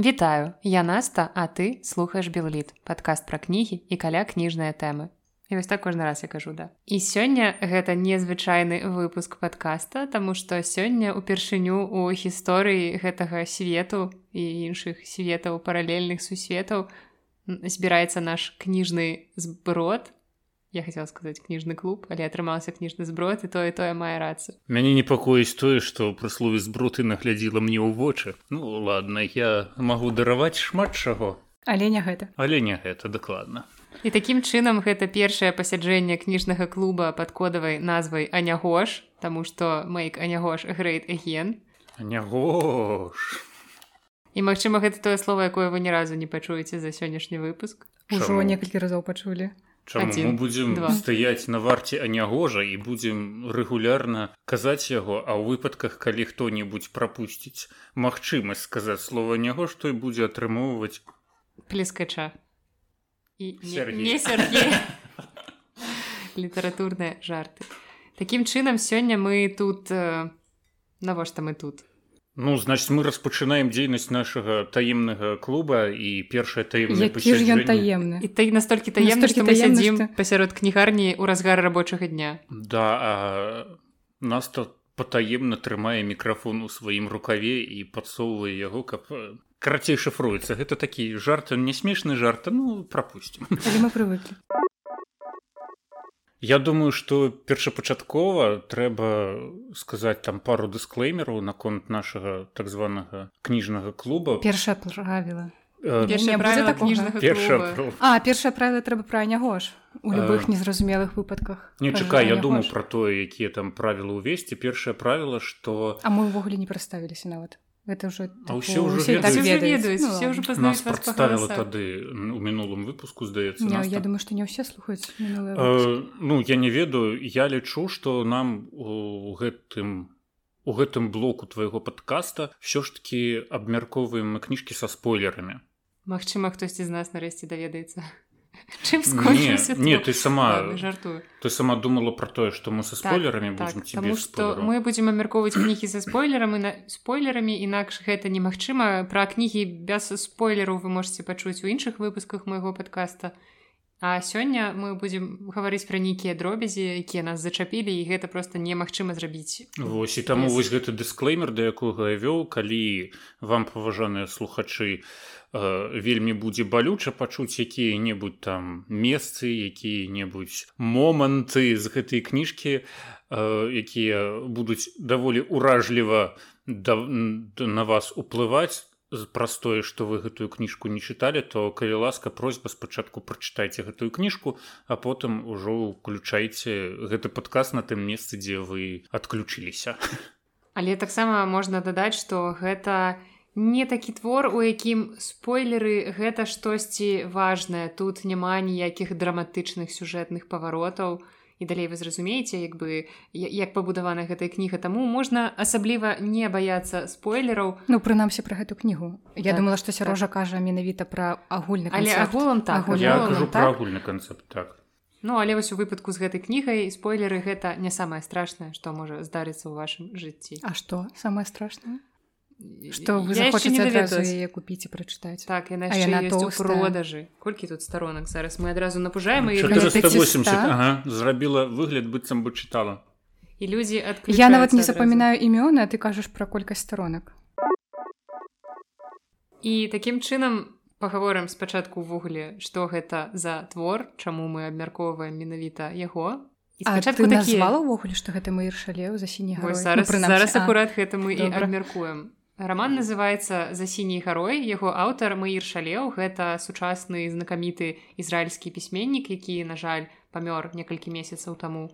Вітаю, я Наста, а ты слухаеш Белліт, падкаст пра кнігі і каля кніжныя тэмы. І вось так кожны раз я кажу да. І сёння гэта незвычайны выпуск падкаста, таму што сёння упершыню у гісторыі гэтага свету і іншых светаў паралельных сусветаў збіраецца наш кніжны зброд, я хотела сказаць кніжны клуб але атрымаўся кніжны зброд і тое тое мае рацыю мяне непакоіць тое што пры слове збруты наглядзіла мне ў вочы. Ну ладно я магу дараваць шмат чаго. Але не гэта. Але не гэта дакладна. І такім чынам гэта першае пасяджэнне кніжнага клуба пад кодавай назвай анягош таму што мейк анягош грейт ген анягош! І магчыма гэта тое слово якое вы ні разу не пачуеце за сённяшні выпуск. Ужо некалькі разоў пачулі Чаму? Один, мы будзем стаяць на варце анягожа і будзем рэгулярна казаць яго, а ў выпадках, калі хто-небудзь прапусціць магчымасць сказаць слова няго, што і будзе атрымоўваць плескача. І літаратурныя жарты. Такім чынам сёння мы тут э, навошта мы тут Ну значит мы распачынаем дзейнасць нашага таемнага клуба і першае таемны таемны і ты настолькі таемны што мы сядзім што... пасярод кнігарні ў разгар рабочага дня. Да а... нас то патаемна трымае мікрафон у сваім рукаве і падсоўвае яго каб карацей шыфруецца гэта такі жарт не смешны жарт ну прапусцім мы прывыклі Я думаю, што першапачаткова трэба сказаць там пару дысклеймераў наконт нашага так званага кніжнага клуба. Першае правіла. Э, першае правіла трэба пра нягош у любых э, незразумелых выпадках. Не чакай, я думаю пра тое, якія там правілы ўвесці. Першае правіла, што... А мы ўвогуле не праставіліся нават это уже ўсе ўжо прадставіла тады у мінулым выпуску здаецца я думаю што не ўсе слухаюць ну я не ведаю. Я лічу што нам у гэтым у гэтым блоку твайго падкаста ўсё ж такі абмяркоўваем кніжкі са спойлерамі. Магчыма хтосьці з нас нарэшце даведаецца Чым не, не ты сама жартую. ты сама думала про тое что мы со спойлерами так, будем так, что мы будем абмяркоўваць кнігі за спойлерам і на спойлерамі інакш гэта немагчыма пра кнігі без спойлеру вы можете пачуць у іншых выпусках майго подкаста. А сёння мы будзем гаварыць пра нейкія дробязі якія нас зачапілі і гэта просто немагчыма зрабіць Вось і таму вось гэты дысклеймер да якога я вёў калі вам паважаныя слухачы у вельмі будзе балюча пачуць якія-небудзь там месцы якія-небудзь моманты з гэтай кніжкі э, якія будуць даволі уражліва да, на вас уплываць. Праз тое што вы гэтую кніжку не чыталі то калі ласка просьба спачатку прачытайце гэтую кніжку а потым ужо ўключайце гэты падказ на тым месцы дзе вы адключыліся. Але таксама можна дадаць што гэта не не такі твор у якім спойлеры гэта штосьці важнае. Тут няма ніякіх драматычных сюжэтных паваротаў. І далей вы зразумееце як бы як пабудавана гэтая кніга. Таму можна асабліва не баяцца спойлераў. Ну прынамсі пра гэту кнігу. Я так, думала што сярожа так. кажа менавіта пра агульны але агулам так. агульны канцэпт так. Ну але вось у выпадку з гэтай кнігай спойлеры гэта не самае страшнае што можа здарыцца ў вашым жыцці. А што самае страшнае что вы захочаце адразу яе купіць і прачытаць так яна продажы колькі тут сторонак зараз мы адразу напужаем ага, зрабіла выгляд быццам бы чытала і людзі я нават не запамінаю імёны ты кажаш пра колькасць сторонак і такім чынам паговорым спачатку ўвогуле што гэта за твор чаму мы абмяркоўваем менавіта яго. Спачатку назвала ўвогуле што гэта мы іршалеў за сіні зараз, ну, зараз акурат гэта мы і абмяркуем Раман называецца за сіняй гарой яго аўтар Маір шалеў. Гэта сучасны знакаміты ізраільскі пісьменнік які на жаль памёр некалькі месяцаў таму.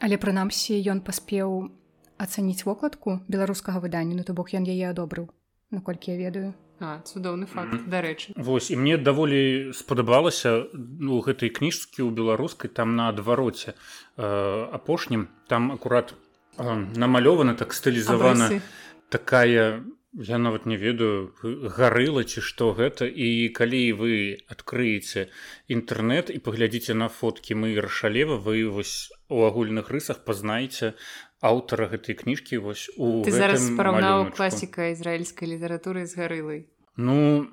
Але прынамсі ён паспеў ацаніць вокладку беларускага выдання. Ну то бок ён яе адобрыў наколькі я ведаю. А, цудоўны факт mm -hmm. дарэчы. Вось і мне даволі спадабалася ну гэтай кніжкі ў беларускай там на адвароце э, апошнім. Там акурат э, намалёвана так стылізавана такая Я нават не ведаю гарыла ці што гэта. І калі вы адкрыеце інтэрнэт і паглядзіце на фоткі мы рашалева вы вось у агульных рысах пазнаеце аўтара гэтай кніжкі вось у зараз параўнаў класіка ізраільскай літаратуры з гарылай. Ну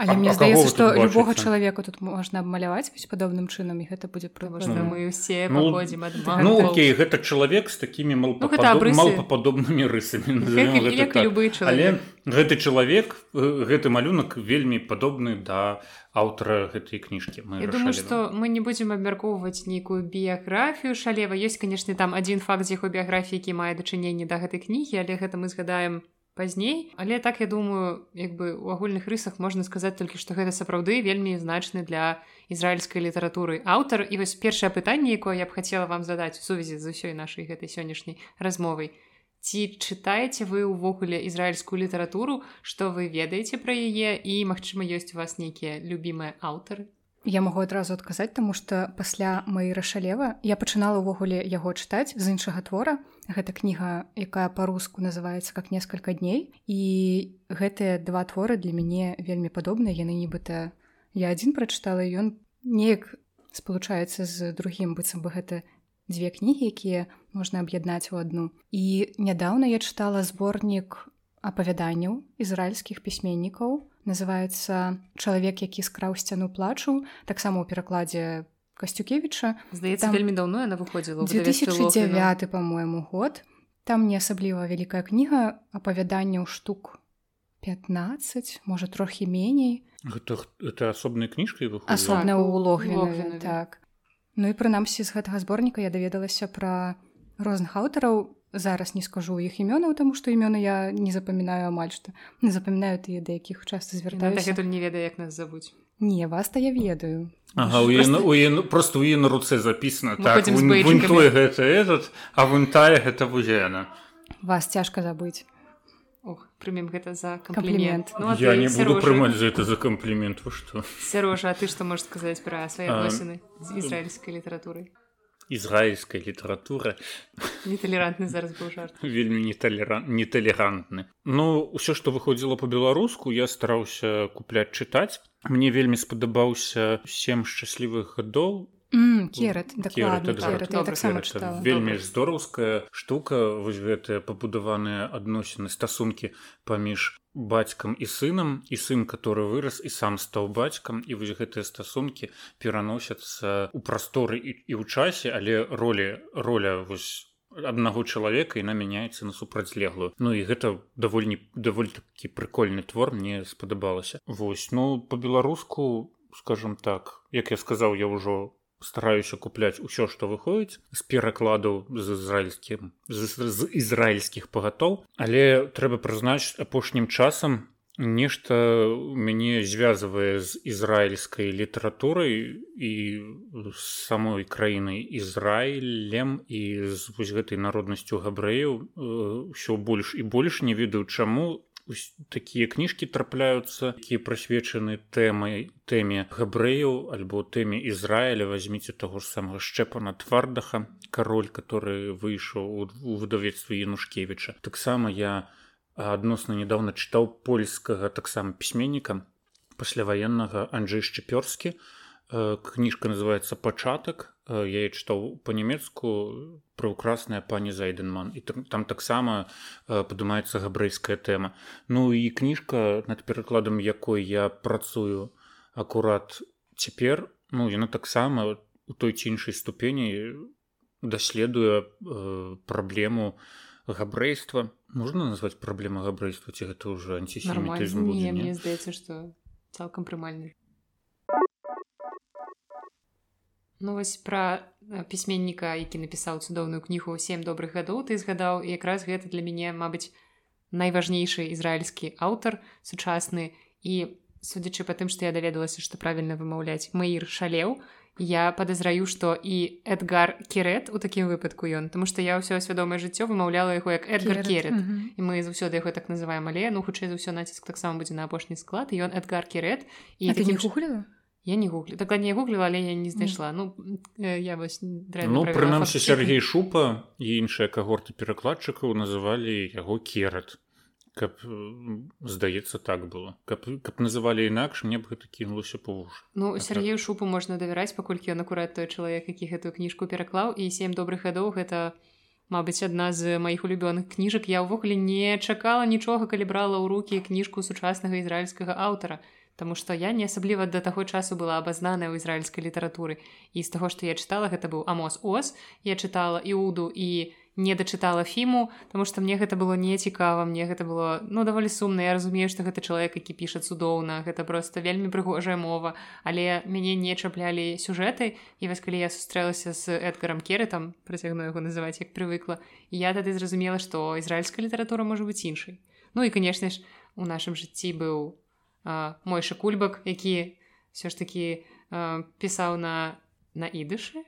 Але А- мне а здаецца што тут любога чалавека тут можна абмаляваць вось падобным чынам і гэта будзе что прыгожа. мы ўсе Ну, паходзім ад ну окей гэта чалавек з такімі Ну, малпападоб... абрысы. малпападобнымі рысамі гэта так. любы але чалавек. гэты чалавек э, гэты малюнак вельмі падобны да аўтара гэтай кніжкі мы Я думаю, што мы не будзем абмяркоўваць нейкую біяграфію шалева ёсць канешне там адзін факт з яго біяграфіі які мае дачыненне да гэтай кнігі але гэта мы згадаем пазней. Але так я думаю як бы у агульных рысах можна сказаць толькі што гэта сапраўды вельмі значны для ізраільскай літаратуры аўтар. І вось першае пытанне якое я б хацела вам задаць у сувязі з усёй нашай гэтай сённяшняй размовай. Ці чытаеце вы ўвогуле ізраільскую літаратуру? Што вы ведаеце пра яе? І магчыма ёсць у вас нейкія любімыя аўтары Я магу адразу адказаць, таму што пасля Маіра шалева я пачынала ўвогуле яго чытаць з іншага твора. Гэта кніга, якая па-руску называецца как некалькі дней. І гэтыя два творы для мяне вельмі падобныя, яны нібыта я адзін прачытала, ён неяк спалучаецца з другім быццам бы гэта дзве кнігі, якія можна аб'яднаць у адну. І нядаўна я чытала зборнік апавяданняў ізраільскіх пісьменнікаў называется чалавек які скраў сцяну плачу таксама ў перакладзе касцюкевіча здаецца Там вельмі даўно яна выходзіла ў выдавецтве Лохвіна. 2009 по-моему год там не асабліва вялікая кніга апавяданняў штук 15 можа трохі меней гэта, гэта асобнай кніжкай выходзіла? асобна Так, ў у логвіна Логвінаве. так ну і прынамсі з гэтага зборніка я даведалася пра розных аўтараў зараз не скажу іх імёнаў таму што імёны я не запамінаю амаль што не запамінаю тыя да якіх часта Яна звяртаюся дагэтуль не ведае як нас завуць не вас-то я ведаю. Ага, у просто... У яе, просто у на руцэ записано Мы так той гэта этот а вунь тая гэта вузена вас цяжка забыць Ох прымем гэта за Камплімент. ну, я ты, не буду Сярожа? прымаць за это за камплімент вы што Сярожа, а ты што можаш сказаць пра свае адносіны з ізраільскай літаратурай ізраільская літаратура неталерантны зараз быў жарт. Вельмі неталеран... неталерантны Ну ўсё што выходзіла по-беларуску я стараўся купляць чытаць мне вельмі спадабаўся сем шчаслівых гадоў Mm, керат дакладна это керат, я добра, таксама чытала вельмі Добра. здораўская штука. Вось гэтыя пабудаваныя адносіны стасункі паміж бацькам і сынам і сын который вырас і сам стаў бацькам і вось гэтыя стасункі пераносяцца ў прасторы і, і ў часе але ролі роля вось аднаго чалавека іна мяняецца на супрацьлеглую. Ну і гэта даволі даволі такі прыкольны твор мне спадабалася Вось ну по-беларуску скажем так як я сказаў я ўжо стараюся купляць усё што выходзіць з перакладу з ізраільскім з, з ізраільскіх пагатоў але трэба прызнаць апошнім часам нешта мяне звязвае з ізраільскай літаратурай і самой краінай ізраілем і з вось гэтай народнасцю габрэяў э, ўсё больш і больш не ведаю чаму такія кніжкі трапляюцца якія прысвечаны тэмай тэме габрэяў альбо тэме Ізраіля. Возьміце таго ж самага шчэпана твардаха кароль который выйшаў у- выдавецтве янушкевіча. Таксама я адносна недавно чытаў польскага таксама пісьменніка пасляваеннага Анджей шчапёрскі Э, кніжка называется пачатак я яе чытаў па-нямецку прыўкрасная пані зайденман і там, там таксама э, падымаецца габрэйская тэма ну і кніжка над перакладам якой я працую акурат цяпер ну яна таксама у той ці іншай ступені даследуе э, праблему габрэйства можна назваць праблема габрэйства ці гэта ўжо антисемітызм будзе, не, не? мне здаецца што цалкам прымальны Ну вось пра э, пісьменніка які напісаў цудоўную кнігу сем добрых гадоў ты згадаў і якраз гэта для мяне мабыць найважнейшы ізраільскі аўтар сучасны і судзячы па тым што я даведалася што правільна вымаўляць маір шалеў я падазраю што і эдгар керет у такім выпадку ён тому што я ўсё свядомае жыццё вымаўляла яго як эдгар керет Мгм. і мы заўсёды яго так называем але ну хутчэй за ўсё націск таксама будзе на апошні склад і ён эдгар керет. І А ты не такім чы- гугліла я не гуглю. Дакладней гугліла але я не знайшла. Ну э, я вось Ну прынамсі. Сергей шупа і іншыя кагорты перакладчыкаў называлі яго керат каб здаецца так было. Каб, каб называлі інакш мне б гэта кінулася па вушы. Ну так. Сергею шупу можна давяраць паколькі ён акурат той чалавек які гэтую кніжку пераклаў. І сем добрых гадоў гэта Мабыць, адна з маіх улюбёных кніжак. Я ўвогуле не чакала нічога, калі брала ў рукі кніжку сучаснага ізраільскага аўтара. Таму што я не асабліва да таго часу была абазнаная ў ізраільскай літаратуры. І з таго, што я чытала, гэта быў Амос Оз. Я чытала іуду і не дачытала фіму тому что мне гэта было не цікава мне гэта было ну даволі сумна я разумею что гэта чалавек які піша цудоўна гэта просто вельмі прыгожая мова але мяне не чаплялі сюжэты і вось калі я сустрэлася з эдгаром керы там працягну яго называць як прывыкла я тады зразумела что ізраільская літаратура можа быць іншай ну і канешне ж у нашым жыцці быў мой шакульбак які все ж таки пісаў на на ідышы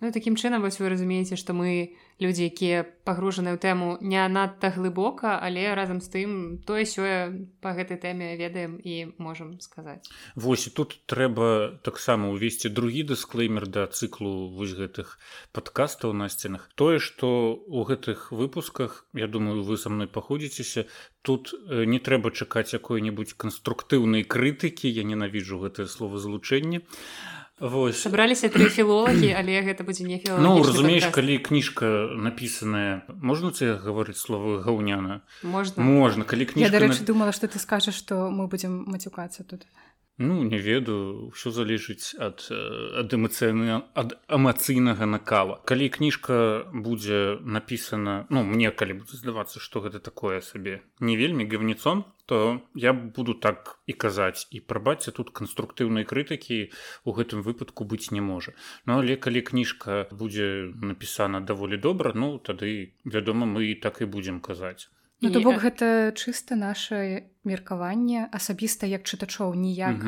Ну, такім чынам вось вы разумееце, што мы людзі, якія пагружаны ў тэму не надта глыбока, але разам з тым тое сёе па гэтай тэме ведаем і можам сказаць. Вось тут трэба таксама ўвесці другі дысклеймер да цыклу вось гэтых падкастаў на сценах. Тое, што ў гэтых выпусках, я думаю, вы са мной паходзіцеся, тут э, не трэба чакаць якой-небудзь канструктыўнай крытыкі, я ненавіджу гэтае слова злучэнне сабраліся тры філолагі але гэта будзе не ну, разумееш калі кніжка напісаная можна це гаварыць словы гаўняна можна можна калі кніжка... дарэчы думала што ты скажаш што мы будзем мацюкацца тут. Ну не ведаю ўсё залежыць ад ад эмацыйны ад эмацыйнага накала. Калі кніжка будзе напісана ну мне калі будзе здавацца што гэта такое сабе не вельмі гавніцом то я буду так і казаць і прабацца тут канструктыўнай крытыкі у гэтым выпадку быць не можа. Ну але калі кніжка будзе напісана даволі добра ну тады вядома мы і так і будзем казаць. Ну, то бок гэта чыста наше меркаванне асабіста як чытачоў ніяк.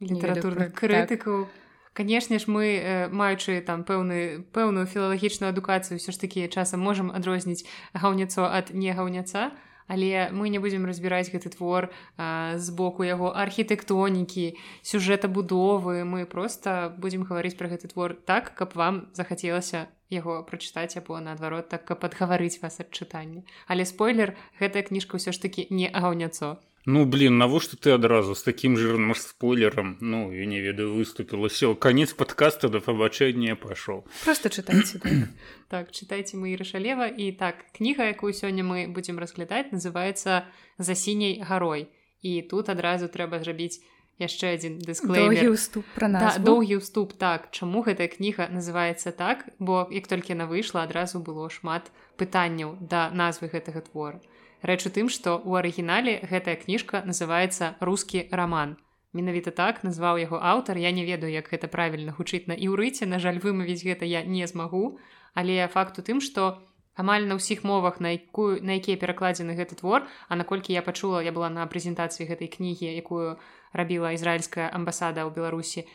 Літаратурных крытыкаў. Так. Канешне ж мы маючы там пэўны пэўную філалагічную адукацыю ўсё ж такі часам можам адрозніць гаўняцо ад негаўняца, Але мы не будзем разбіраць гэты твор а, з боку яго архітэктонікі, сюжэта будовы, мы проста будзем гаварыць пра гэты твор так, каб вам захацелася яго прачытаць або наадварот так каб падгаварыць вас ад чытання. Але спойлер гэтая кніжка ўсё ж такі не агаўняцо Ну блин навошта ты адразу з таким жирным спойлером? Ну я не ведаю выступила. Все конец подкаста до пабачэння пашоў просто чытайце так чытайце мы рашалева і так кніга якую сёння мы будзем разглядаць называется за сіняй гарой і тут адразу трэба зрабіць яшчэ адзін дысклейступ пра нас да, доўгі ўступ так чаму гэтая кніга называется так? Бо як толькі яна выйшла адразу было шмат пытанняў да назвы гэтага твора рэч у тым што у арыгінале гэтая кніжка называется рускі роман менавіта так назваў яго аўтар. Я не ведаю як гэта правільна гучыць на іўрыце на жаль вымавіць гэта я не змагу. Але факт у тым што амаль на ўсіх мовах на якую на якія перакладзены гэты твор а наколькі я пачула я была на прэзентацыі гэтай кнігі якую рабіла ізраільская амбасада ў беларусі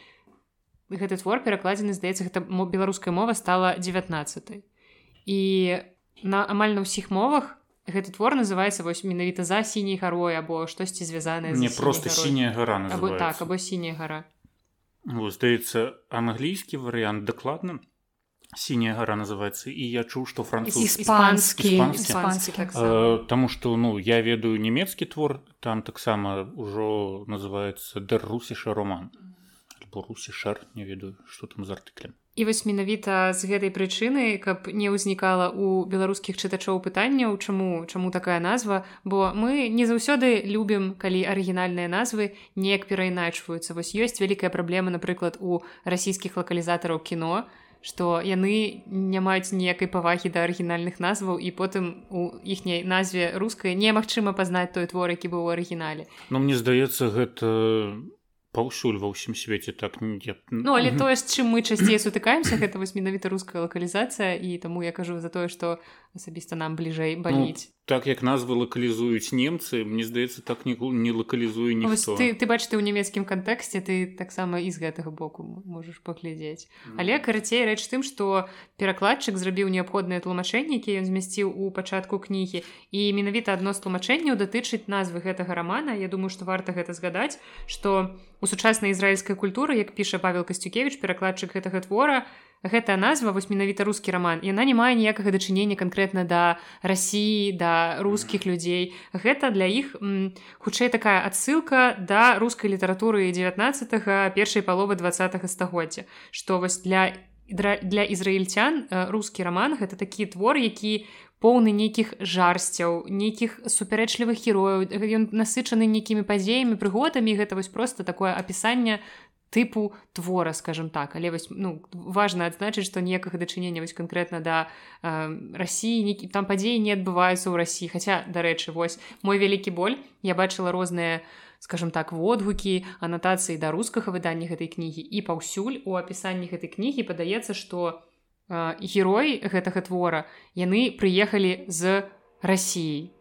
гэты твор перакладзены здаецца гэта беларуская мова стала 19 і на амаль на ўсіх мовах гэты твор называется вось менавіта за сіняй гарой або штосьці звязанае не просто сіняя гора або так або сіняя гора здаецца англійскі варыянт дакладна сіняя гора называется і я чуў што француз. Іспанскі. Так Таму што ну я ведаю нямецкі твор там таксама ўжо называется дэррусіша роман альбо русішар не ведаю што там з артыклем І вось менавіта з гэтай прычыны каб не ўзнікала у беларускіх чытачоў пытанняў чаму чаму такая назва бо мы не заўсёды любім калі арыгінальныя назвы неяк перайначваюцца. Вось ёсць вялікая праблема напрыклад у расійскіх лакалізатараў кіно то што яны не маюць ніякай павагі да арыгінальных назваў і потым у іхняй назве рускай немагчыма пазнаць той твор які быў у арыгінале. Ну мне здаецца гэта паўсюль ва ўсім свеце так не Ну але тое з чым мы часцей сутыкаемся гэта вось менавіта руская лакалізацыя і таму я кажу за тое што асабіста нам бліжэй баліць ну, так як назвы лакалізуюць немцы мне здаецца так не не лакалізуе не ты, ты бач ты ў нямецкім кантэксце ты таксама і з гэтага боку можаш паглядзець. Mm. але карацей рэч тым што перакладчык зрабіў неабходныя тлумачэнні які ён змясціў у пачатку кнігі і менавіта адно з тлумачэнняў датычыць назвы гэтага рамана. Я думаю што варта гэта згадаць што у сучаснай ізраільскай культуры як піша павел касцюкевич перакладчык гэтага твора то гэтая назва вось менавіта рускі роман яна не мае ніякага дачынення канкрэтна да рассіі да рускіх людзей. Гэта для іх хутчэй такая адсылка да рускай літаратуры 19 першай паловы два стагоддзя. Што вось для для ізраільцян рускі раман гэта такі твор які поўны нейкіх жарсцяў нейкіх супярэчлівых герояў. Ён насычаны нейкімі падзеямі прыгодамі гэта вось просто такое апісанне тыпу твора скажем так. Але вось ну важна адзначыць што ніякага дачынення вось канкрэтна да э, рассіі нейкі там падзеі не адбываюцца ў рассіі хаця дарэчы вось мой вялікі боль я бачыла розныя скажем так водгукі анатацыі да рускага выдання гэтай кнігі. І паўсюль у апісанні гэтай кнігі падаецца што герой гэтага твора яны прыехалі з рассіі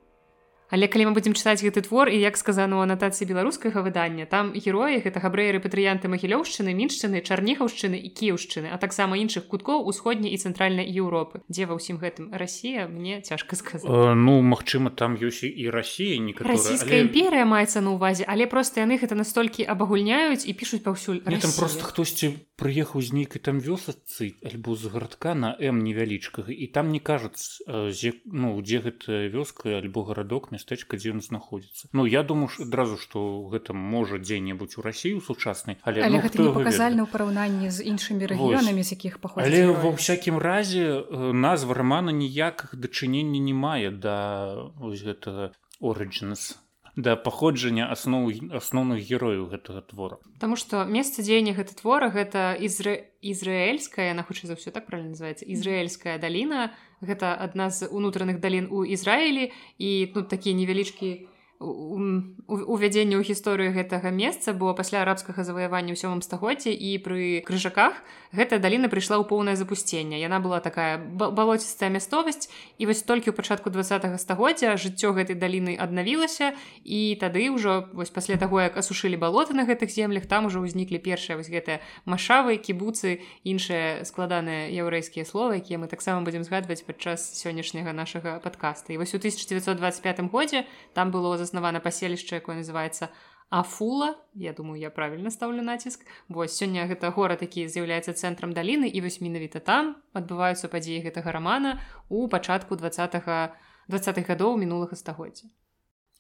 Але калі мы будзем чытаць гэты твор і як сказано ў анатацыі беларускага выдання там героі гэта габрэеры патрыянты магілёўшчыны міншчыны чарніхаўшчыны і кіўшчыны а таксама іншых куткоў усходняй і цэнтральнай Еўропы. Дзе ва ўсім гэтым Расія мне цяжка сказаць. Э, Ну Мачыма там ёсць і Расія расійская але... імперія маецца на ўвазе але просто яны гэта настолькі абагульняюць і пішуць паўсюль там просто хтосьці прыехаў з нейкай там вёсацы альбо з гарадка на М невялічкага і там не кажуць э, ну дзе гэта вёска альбо гарадок мястэчка дзе ён знаходзіцца. Ну я думаю адразу што гэта можа дзе-небудзь у рассію сучаснай але, але ну, гэта не паказальна ў параўнанні з іншымі рэгіёнамі з якіх паход але ва ўсякім разе назва рамана ніякіх дачынення не мае да ось гэтага орыджинас да паходжання асноў асноўных герояў гэтага твора. Таму што месца дзеяння гэта твора гэта ізра... ізраэльская яна хутчэй за ўсё так правильно называется ізраэльская даліна. Гэта адна з унутраных далін у Ізраілі. І тут ну, такія невялічкі увядзенне ў гісторыю гэтага месца бо пасля арабскага заваявання ў сёмым стагоддзе і пры крыжаках гэтая даліна прыйшла ў поўнае запусценне. Яна была такая балоцістая мясцовасць і вось толькі ў пачатку два стагоддзя жыццё гэтай даліны аднавілася і тады ўжо вось пасля таго як асушылі балоты на гэтых землях там ужо ўзніклі першыя вось гэтыя машавы кібуцы іншыя складаныя яўрэйскія словы якія мы таксама будзем згадваць падчас сённяшняга нашага падкаста. І вось у 1925 годзе там было за заснавана паселішча якое называется афула. Я думаю я правильно ставлю націск вось сёння гэта горад які з'яўляецца цэнтрам даліны і вось менавіта там адбываюцца падзеі гэтага рамана у пачатку два двадцатых гадоў мінулага стагоддзя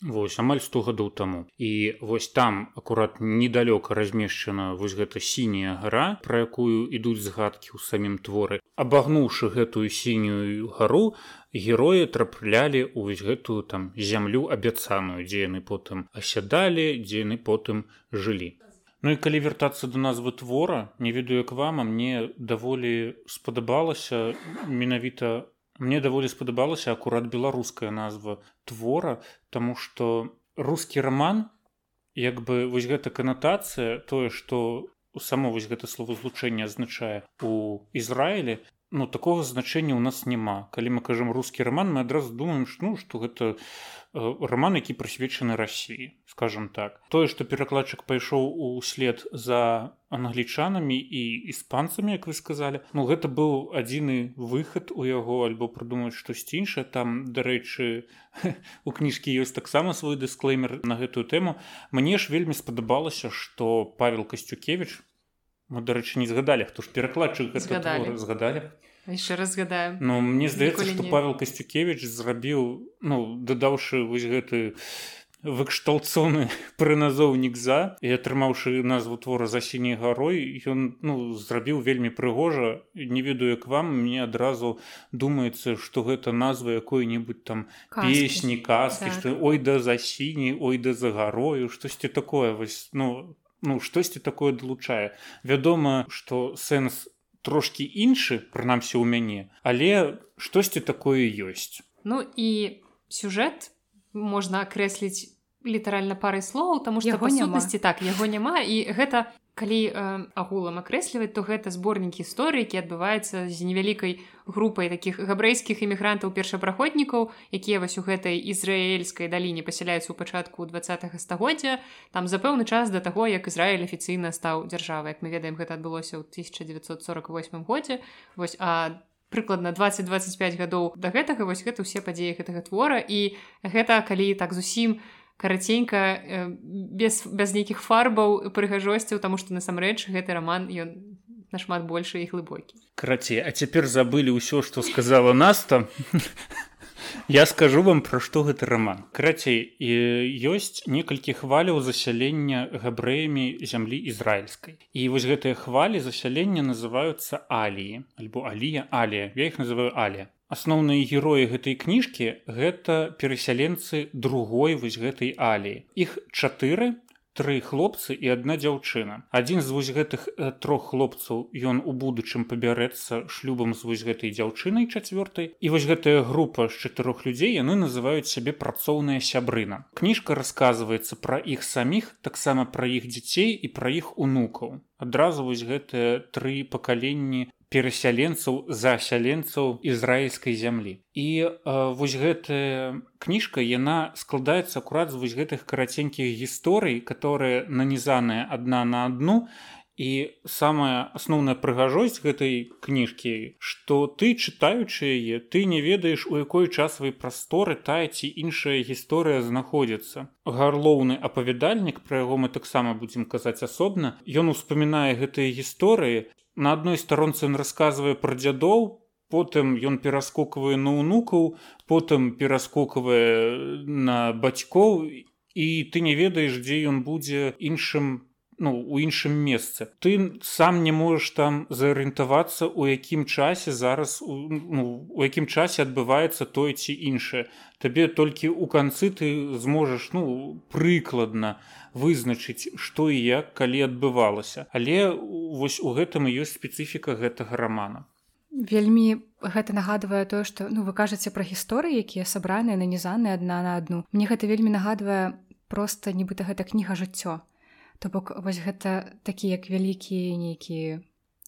Вось амаль 100 гадоў таму. І вось там акурат недалёка размешчана вось гэта сіняя гара пра якую ідуць згадкі ў самім творы. Абагнуўшы гэтую сінюю гару героі траплялі ўвесь гэтую там зямлю абяцаную дзе яны потым асядалі дзе яны потым жылі. Ну і калі вяртацца да назвы твора не ведаю як вам а мне даволі спадабалася менавіта мне даволі спадабалася акурат беларуская назва твора тому что русский роман як бы вось гэта канатацыя тое что само вось гэта словазлучэнне азначае у ізраілі ну такого значэння ў нас няма калі мы кажам рускі роман мы адразу думаем ну что гэта Э, роман які прысвечаны рассіі скажем так. Тое што перакладчык пайшоў услед за англічанамі і іспанцамі як вы сказалі ну гэта быў адзіны выхад у яго альбо прыдумаць штосьці іншае там дарэчы у кніжкі ёсць таксама свой дысклеймер на гэтую тэму мне ж вельмі спадабалася што павел касцюкевич мы дарэчы не згадалі хто ж перакладчык згадалі. Еще раз згадаем Ну мне здаецца что не... павел касцюкевич зрабіў ну дадаўшы вось гэты выкшталцоны прыназоўнік за і атрымаўшы назву твора за сіняй гарой ён ну зрабіў вельмі прыгожа. Не ведаю як вам мне адразу думаецца что гэта назва якой-небудзь там песні казкі что так. ой да за сіні ой да за гарою штосьці такое вось ну ну штосьці такое далучае. Вядома что сэнс трошки іншы прынамсі ў мяне але штосьці такое ёсць. Ну і сюжэт можна акрэсліць літаральна парай слоў тому что яго сутнасці так яго няма і гэта калі э, агулам акрэсліваць то гэта зборнік гісторыі які адбываецца з невялікай групай такіх габрэйскіх эмігрантаў першапраходнікаў якія вось у гэтай ізраэльскай даліне пасяляюцца ў пачатку два стагоддзя. Там за пэўны час да таго як Ізраіль афіцыйна стаў дзяржавай. Як мы ведаем гэта адбылося ў 1948 годзе. Вось а прыкладна 20-25 гадоў да гэтага вось гэта ўсе падзеі гэтага твора. І гэта калі так зусім у караценька э, без, без нейкіх фарбаў прыгажосцяў таму што насамрэч гэты роман ён нашмат большы і глыбокі. Карацей а цяпер забылі ўсё што сказала наста. Я скажу вам пра што гэты роман крацей ёсць некалькі хваляў засялення габрэямі зямлі ізраільскай. І вось гэтыя хвалі засялення называюцца аліі альбо алія алія. Я іх называю алія асноўныя героі гэтай кніжкі гэта перасяленцы другой вось гэтай аліі. Іх чатыры тры хлопцы і адна дзяўчына. Адзін з вось гэтых э, трох хлопцаў ён у будучым пабярэцца шлюбам з вось гэтай дзяўчынай чацвёртай. І вось гэтая група з чатырох людзей яны называюць сябе працоўная сябрына кніжка расказваецца пра іх саміх таксама пра іх дзяцей і пра іх унукаў. Адразу вось гэтыя тры пакаленні перасяленцаў засяленцаў ізраільскай зямлі. І э, вось гэтая кніжка яна складаецца акурат з вось гэтых караценькіх гісторый которые нанізаныя адна на адну. І самая асноўная прыгажосць гэтай кніжкі што ты чытаючы яе ты не ведаеш у якой часавай прасторы тая ці іншая гісторыя знаходзіцца. Гарлоўны апавядальнік пра яго мы таксама будзем казаць асобна ён успамінае гэтыя гісторыі на адной старонцы ён расказвае пра дзядоў потым ён пераскоквае на ўнукаў потым пераскоквае на бацькоў і ты не ведаеш дзе ён будзе іншым ну у іншым месцы. Ты сам не можаш там зарыентавацца у якім часе зараз у, ну, у якім часе адбываецца тое ці іншае. Табе толькі ў канцы ты зможаш ну прыкладна вызначыць што і як калі адбывалася. Але вось у гэтым і ёсць спецыфіка гэтага рамана. Вельмі гэта нагадвае тое што ну вы кажаце пра гісторыі якія сабраныя нанізаныя адна на адну. Мне гэта вельмі нагадвае просто нібыта гэта кніга жыццё то бок вось гэта такі як вялікі нейкі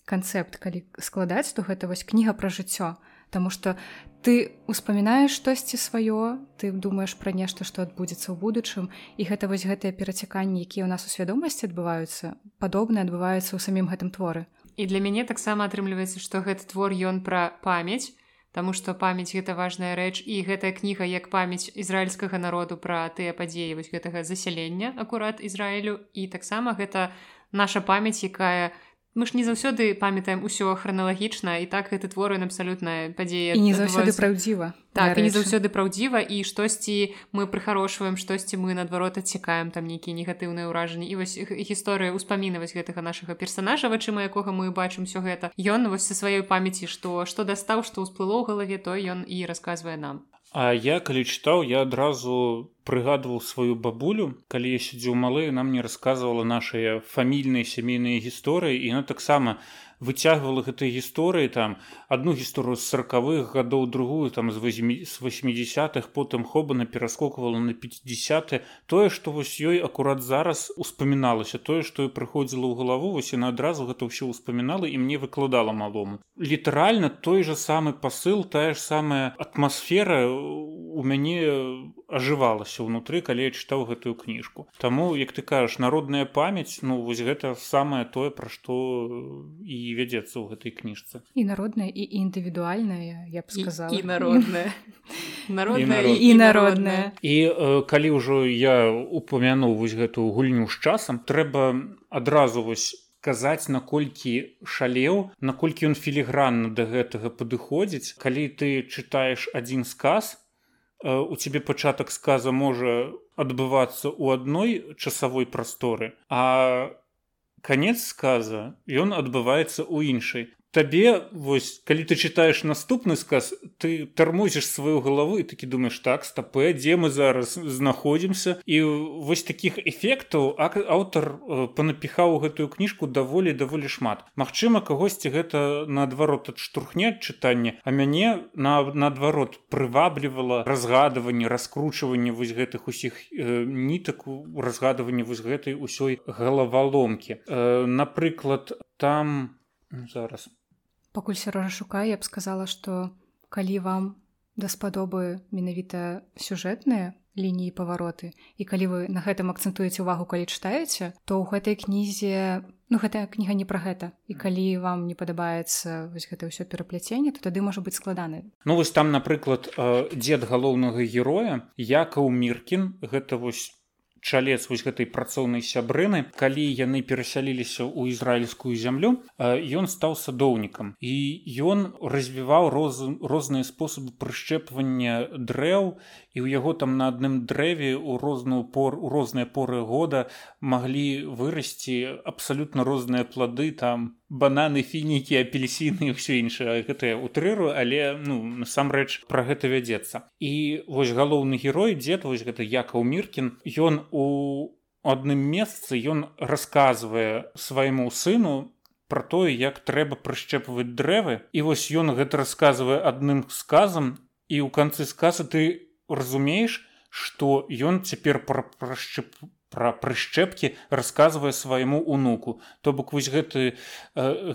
канцэпт калі складаць то гэта вось кніга пра жыццё Таму што ты успамінаеш штосьці сваё, ты думаеш пра нешта, што адбудзецца ў будучым і гэта вось гэтыя перацяканні, якія ў нас у свядомасці адбываюцца, падобна адбываюцца ў самім гэтым творы. І для мяне таксама атрымліваецца, што гэты твор ён пра памяць, Таму што памяць гэта важная рэч і гэтая кніга як памяць ізраільскага народу пра тыя падзеі вось гэтага засялення акурат Ізраілю. І таксама гэта наша памяць, якая, мы ж не заўсёды памятаем усё храналагічна і так гэты творы абсалютная падзея не заўсёды праўдзіва так не заўсёды праўдзіва і штосьці мы прыхарошваем штосьці мы наадварот адсекаем там нейкія негатыўныя ўражанні. І вось гісторыя успамінаваць гэтага нашага персонажа вачыма якога мы бачым все гэта ён вось са сваёй памяці што што дастаў што ўсплыло ў галаве то ён і расказвае нам А я калі чытаў я адразу прыгадваў сваю бабулю. Калі я сядзеў малы нам не расказвала нашыя фамільныя сямейныя гісторыі і яна таксама выцягвала гэтай гісторыі там одну гісторыю з сороквых гадоў другую там з 80-х потым хобана пераскоквала на 50 тое што вось ёй акурат зараз успаміналася тое што і прыходзіла ў галаву вось яна адразу гэта ўсё ўспамінала і мне выкладала малому. Літаральна той же самы посыл тая ж самая атмасфера у мяне ажывалася ўнутры калі я чытаў гэтую кніжку Таму як ты кажаш народная памяць ну вось гэта самае тое пра што і вядзецца ў гэтай кніжцы і народная і індывідуальная я б сказала. і, і народная народная і народная. і э, калі ўжо я упамянуў вось гэтую гульню з часам трэба адразу вось казаць наколькі шалеў наколькі ён філігранна да гэтага падыходзіць. Калі ты чытаеш адзін сказ э, у цябе пачатак сказа можа адбывацца ў адной часавой прасторы а канец сказа ён адбываецца ў іншай табе вось калі ты чытаеш наступны сказ ты тармозіш сваю галаву і такі думаеш так стапе дзе мы зараз знаходзімся? І вось такіх эфектаў аўтар э, панапіхаў гэтую кніжку даволі даволі шмат. Магчыма кагосьці гэта наадварот адштурхне чытанне а мяне на наадварот прываблівала разгадыванне раскручванне вось гэтых усіх э, нітак разгадыванне вось гэтай усёй галаваломкі. Э, напрыклад там зараз пакуль сярожа шукаю я б сказала што калі вам даспадобы менавіта сюжэтныя лініі павароты. І калі вы на гэтым акцэнтуеце увагу калі чытаеце то ў гэтай кнізе ну гэтая кніга не пра гэта. І калі вам не падабаецца вось гэта ўсё перапляценне то тады можа быць складаны. Ну вось там напрыклад дзед галоўнага героя якаў міркін гэта вось чалец вось гэтай працоўнай сябрыны. Калі яны перасяліліся ў ізраільскую зямлю ён стаў садоўнікам. І ён развіваў роз, розныя спосабы прышчэпвання дрэў і ў яго там на адным дрэве у розную пор у розныя поры года маглі вырасці абсалютна розныя плады там бананы фінікі апельсіны ўсё іншае гэтае утрыру але ну насамрэч пра гэта вядзецца. І вось галоўны герой дзед вось гэта якаў міркін ён у адным месцы ён расказвае свайму сыну про тое як трэба прышчэпваць дрэвы. І вось ён гэта расказвае адным сказам і ў канцы сказа ты разумееш што ён цяпер пра прышчэпваць пра прышчэпкі расказвае свайму унуку то бок вось гэты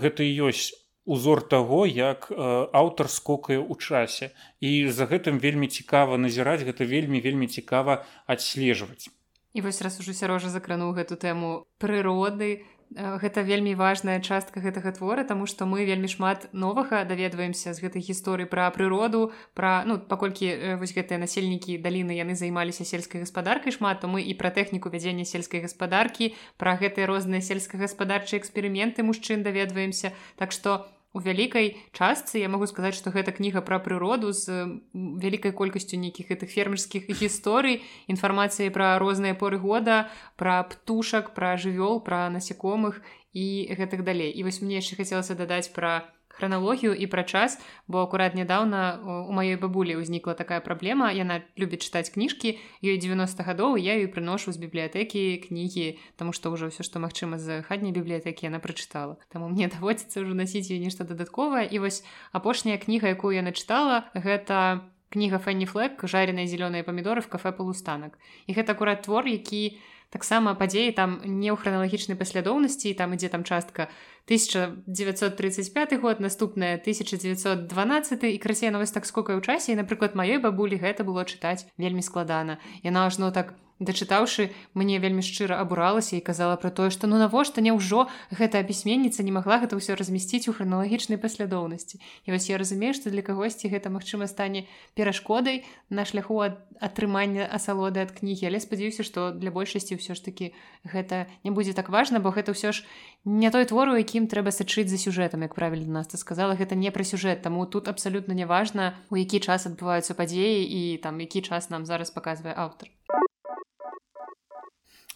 гэта ёсць узор таго як аўтар скокае ў часе. І за гэтым вельмі цікава назіраць гэта вельмі вельмі цікава адслежваць. І вось раз ужо сярожа закрануў гэту тэму прыроды гэта вельмі важная частка гэтага твора тому что мы вельмі шмат новага даведваемся з гэтай гісторыі пра прыроду пра ну паколькі вось гэтыя насельнікі даліны яны займаліся сельскай гаспадаркай шмат то мы і пра тэхніку вядзення сельскай гаспадаркі пра гэтыя розныя сельскагаспадарчыя эксперыменты мужчын даведваемся. Так што у вялікай частцы. Я магу сказаць што гэта кніга пра прыроду з вялікай колькасцю нейкіх гэтых фермерскіх гісторый інфармацыі пра розныя поры года пра птушак пра жывёл пра насякомых і гэтых далей. І вось мне яшчэ хацелася дадаць пра храналогію і пра час бо акурат нядаўна у маёй бабулі ўзнікла такая праблема. Яна любіць чытаць кніжкі ёй 90 гадоў я ёй прыношу з бібліятэкі кнігі таму што ўжо ўсё што магчыма з хатняй бібліятэкі яна прачытала. Таму мне даводзіцца ўжо насіць ёй нешта дадатковае. І вось апошняя кніга якую я начытала гэта кніга фэнні флэк жареныя зялёныя памідоры в кафе полустанак і гэта акурат твор які таксама падзеі там не ў храналагічнай паслядоўнасці там ідзе там частка 1935 год наступная 1912 і красей новость так скокае ў часе і напрыклад маёй бабулі гэта было чытаць вельмі складана яна ажно так дачытаўшы мне вельмі шчыра абуралася і казала пра тое што ну навошта няўжо гэта пісьменніца не магла гэта ўсё размясціць у храналагічнай паслядоўнасці і вось я разумею што для кагосьці гэта магчыма стане перашкодай на шляху ад атрымання асалоды ад кнігі. Але спадзяюся што для большасці ўсё ж такі гэта не будзе так важна бо гэта ўсё ж не той твору які якім трэба сачыць за сюжэтам як правільна нас ты сказала. Гэта не пра сюжэт таму тут абсалютна неважна у які час адбываюцца падзеі і там які час нам зараз паказвае аўтар.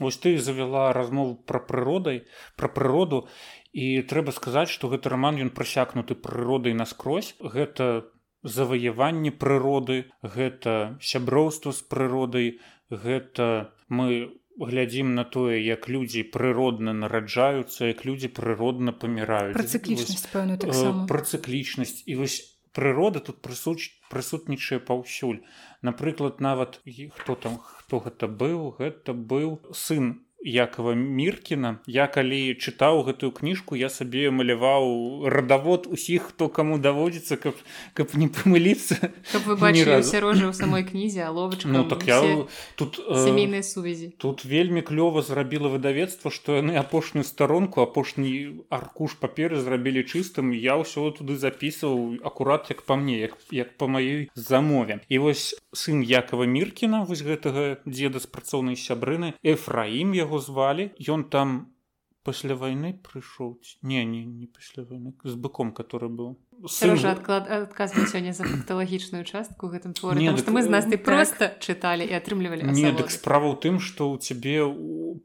Вось ты завяла размову пра прыродай пра прыроду і трэба сказаць што гэты раман ён прасякнуты прыродай наскрозь. Гэта заваяванне прыроды гэта сяброўства з прыродай гэта мы глядзім на тое як людзі прыродна нараджаюцца як людзі прыродна паміраюць. Пра цыклічнасць пэўную так пра цыклічнасць. І вось прырода тут прысуч прысутнічае паўсюль. Напрыклад нават хто там хто гэта быў гэта быў сын якова міркіна. Я калі чытаў гэтую кніжку я сабе маляваў радавод усіх хто каму даводзіцца каб каб не памыліцца рожа ў самой кнізе ловач ну, так я тут сямейныя сувязі. тут вельмі клёва зрабіла выдавецтва што яны апошнюю старонку апошні аркуш паперы зрабілі чыстым я ўсё туды запісваў акурат як па мне як як па маёй замове. І вось сын якова міркіна вось гэтага дзеда з працоўнай сябрыны эфраім я яго звалі ён там пасля вайны прыйшоў не не не пасля вайны з быком который быў Сярожа адклад адказвае сёння за факталагічную частку гэтым творы не, так, мы з нас ты проста чыталі і атрымлівалі не дык справа ў тым што ў цябе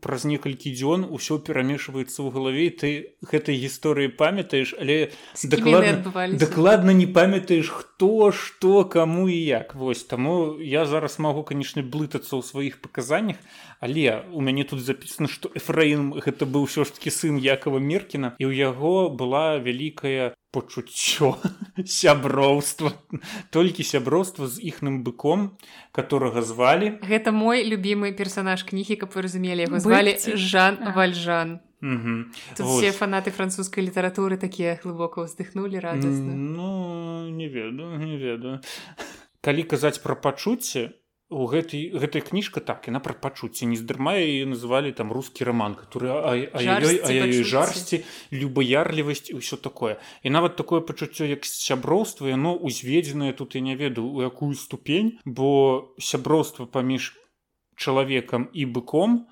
праз некалькі дзён усё перамешваецца ў галаве ты гэтай гісторыі памятаеш але дакладна, дакладна не памятаеш хто што каму і як. Вось таму я зараз магу канечне блытацца ў сваіх паказаннях але у мяне тут запісана што эфраім гэта быў ўсё ж таки сын якова меркіна і ў яго была вялікая пачуццё сяброўства толькі сяброўства з іхным быком которого звалі. Гэта мой любимы персонаж кнігі каб вы разумелі яго звалі жан вальжан. Все фанаты французскай літаратуры такія глыбока ўздыхнули радасна ну не ведаю не ведаю. Калі казаць пра пачуцце у гэтай гэтай кніжка так яна пра пачуцці. Не здармае і называлі там рускі роман который жарсці любаярлівасць ўсё такое. І нават такое пачуццё як сяброўства яно узведзенае тут я не ведаю у якую ступень бо сяброўства паміж чалавекам і быком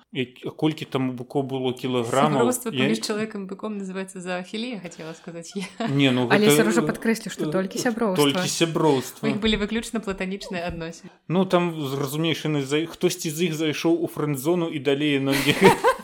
колькі там у быко было кілаграмаў я... чалавекам быком называется за ахілія хацела сказаць я. не ну гэта... але ўжо падкрэслю што толькі сяброў толькі сяброўства былі выключна платанічныя адносіны ну там зразумейшаны за хтосьці з іх зайшоў у фрэнд-зону і далей на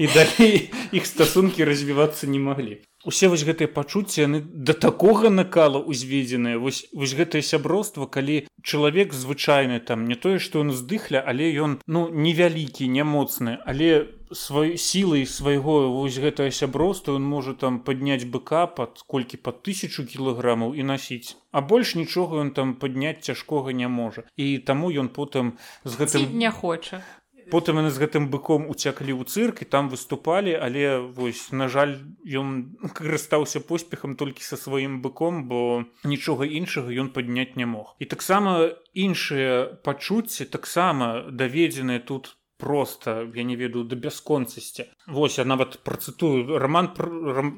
і далей іх стасункі развівацца не маглі. Усе вось гэтыя пачуцці яны да такога накала ўзведзеныя. Вось вось гэтае сяброўства калі чалавек звычайны там не тое што ён здыхля але ён ну невялікі не моцны але свай сілай свайго вось гэтае сяброўства ён можа там падняць быка пад колькі па тысячу кілаграмаў і насіць. А больш нічога ён там падняць цяжкога не можа. І таму ён потым з гэтым не хоча потым яны з гэтым быком уцяклі ў цырк і там выступалі але вось на жаль ён карыстаўся поспехам толькі са сваім быком бо нічога іншага ён падняць не мог. І таксама іншыя пачуцці таксама даведзеныя тут просто я не ведаю да бясконцасці Вось я нават працытую роман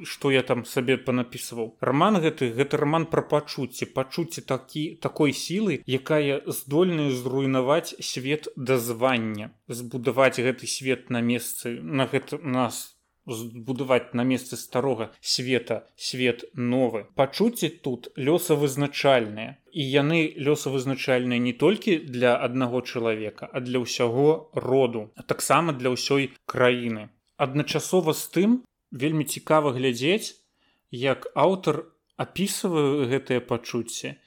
что я там сабе панапісваў. Роман гэты гэта роман пра пачуцці. Пачуцці такі такой сілы якая здольная зруйнаваць свет дазвання збудаваць гэты свет на месцы на гэта нас збудаваць на месцы старога света свет новы. Пачуцці тут лёсавызначальныя. І яны лёсавызначальныя не толькі для аднаго чалавека а для ўсяго роду а таксама для ўсёй краіны. Адначасова з тым вельмі цікава глядзець як аўтар апісвае гэтыя пачуцці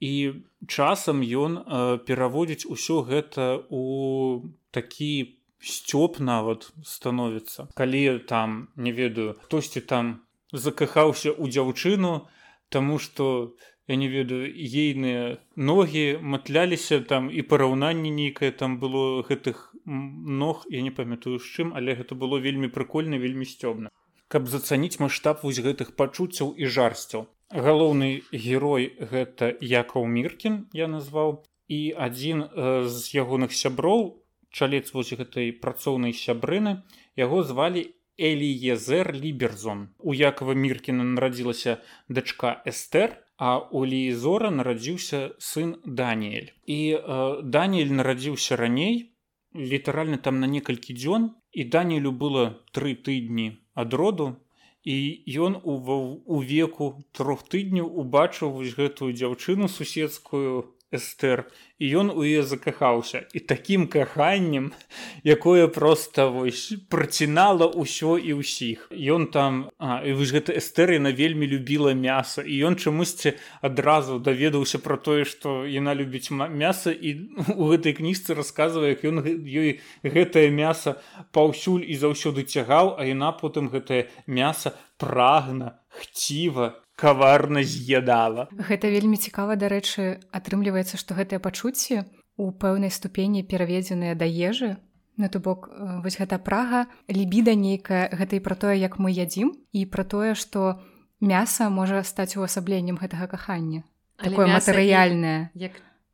і часам ён э, пераводзіць усё гэта у такі сцёп нават становіцца калі там не ведаю хтосьці там закахаўся ў дзяўчыну таму што я не ведаю ейныя ногі матляліся там і параўнанне нейкае там было гэтых ног я не памятаю з чым але гэта было вельмі прыкольна вельмі сцёбна. Каб зацаніць маштаб вось гэтых пачуццяў і жарсцяў. Галоўны герой гэта якаў міркін я назваў і адзін з ягоных сяброў чалец вось гэтай працоўнай сябрыны яго звалі эліезер ліберзон. У якова міркіна нарадзілася дачка эстер а у лізора нарадзіўся сын даніэль. І э, даніэль нарадзіўся раней літаральна там на некалькі дзён і даніэлю было тры тыдні ад роду і ён у, у веку трох тыдняў убачыў вось гэтую дзяўчыну суседскую эстер. І ён у яе закахаўся і такім каханнем якое просто вось працінала ўсё і ўсіх. Ён там а, і вы ж гэта эстер яна вельмі любіла мяса. І ён чамусьці адразу даведаўся про тое што яна любіць мяса. І у гэтай кніжцы расказвае як ён ёй гэтае мяса паўсюль і заўсёды цягаў а яна потым гэтае мяса прагна хціва каварна з'ядала. Гэта вельмі цікава дарэчы атрымліваецца што гэтыя пачуцці у пэўнай ступені пераведзеныя да ежы. На то бок э, вось гэта прага лібіда нейкая гэта і пра тое як мы ядзім і пра тое што мяса можа стаць увасабленнем гэтага кахання. Такое матэрыяльнае. як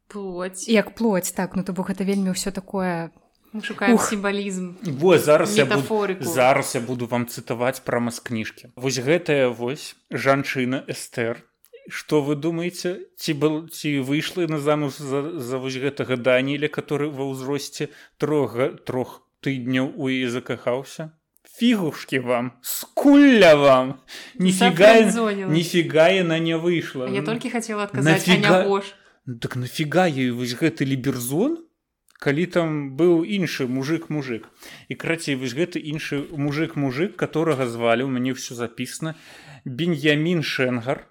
плоть. Як плоть так ну то бок гэта вельмі ўсё такое шукаем сімвалізм во зараз я буду, зараз я буду вам цытаваць прама з кніжкі вось гэтая вось жанчына эстер. Что вы думаете ці был ці выйшла на замуж за, за вось гэтага даніля который ва ўзросце трога трох тыдняў у і закахаўся? Фігушки вам скуля вам! Нифига нифига яна не выйшла. Я толькі хотела адказаць нафига... так нафига ей вось гэты ліберзон калі там быў іншы мужик мужик і крацей вось гэты іншы мужик мужик которого звалі у мяне все запісана беньямін шенгар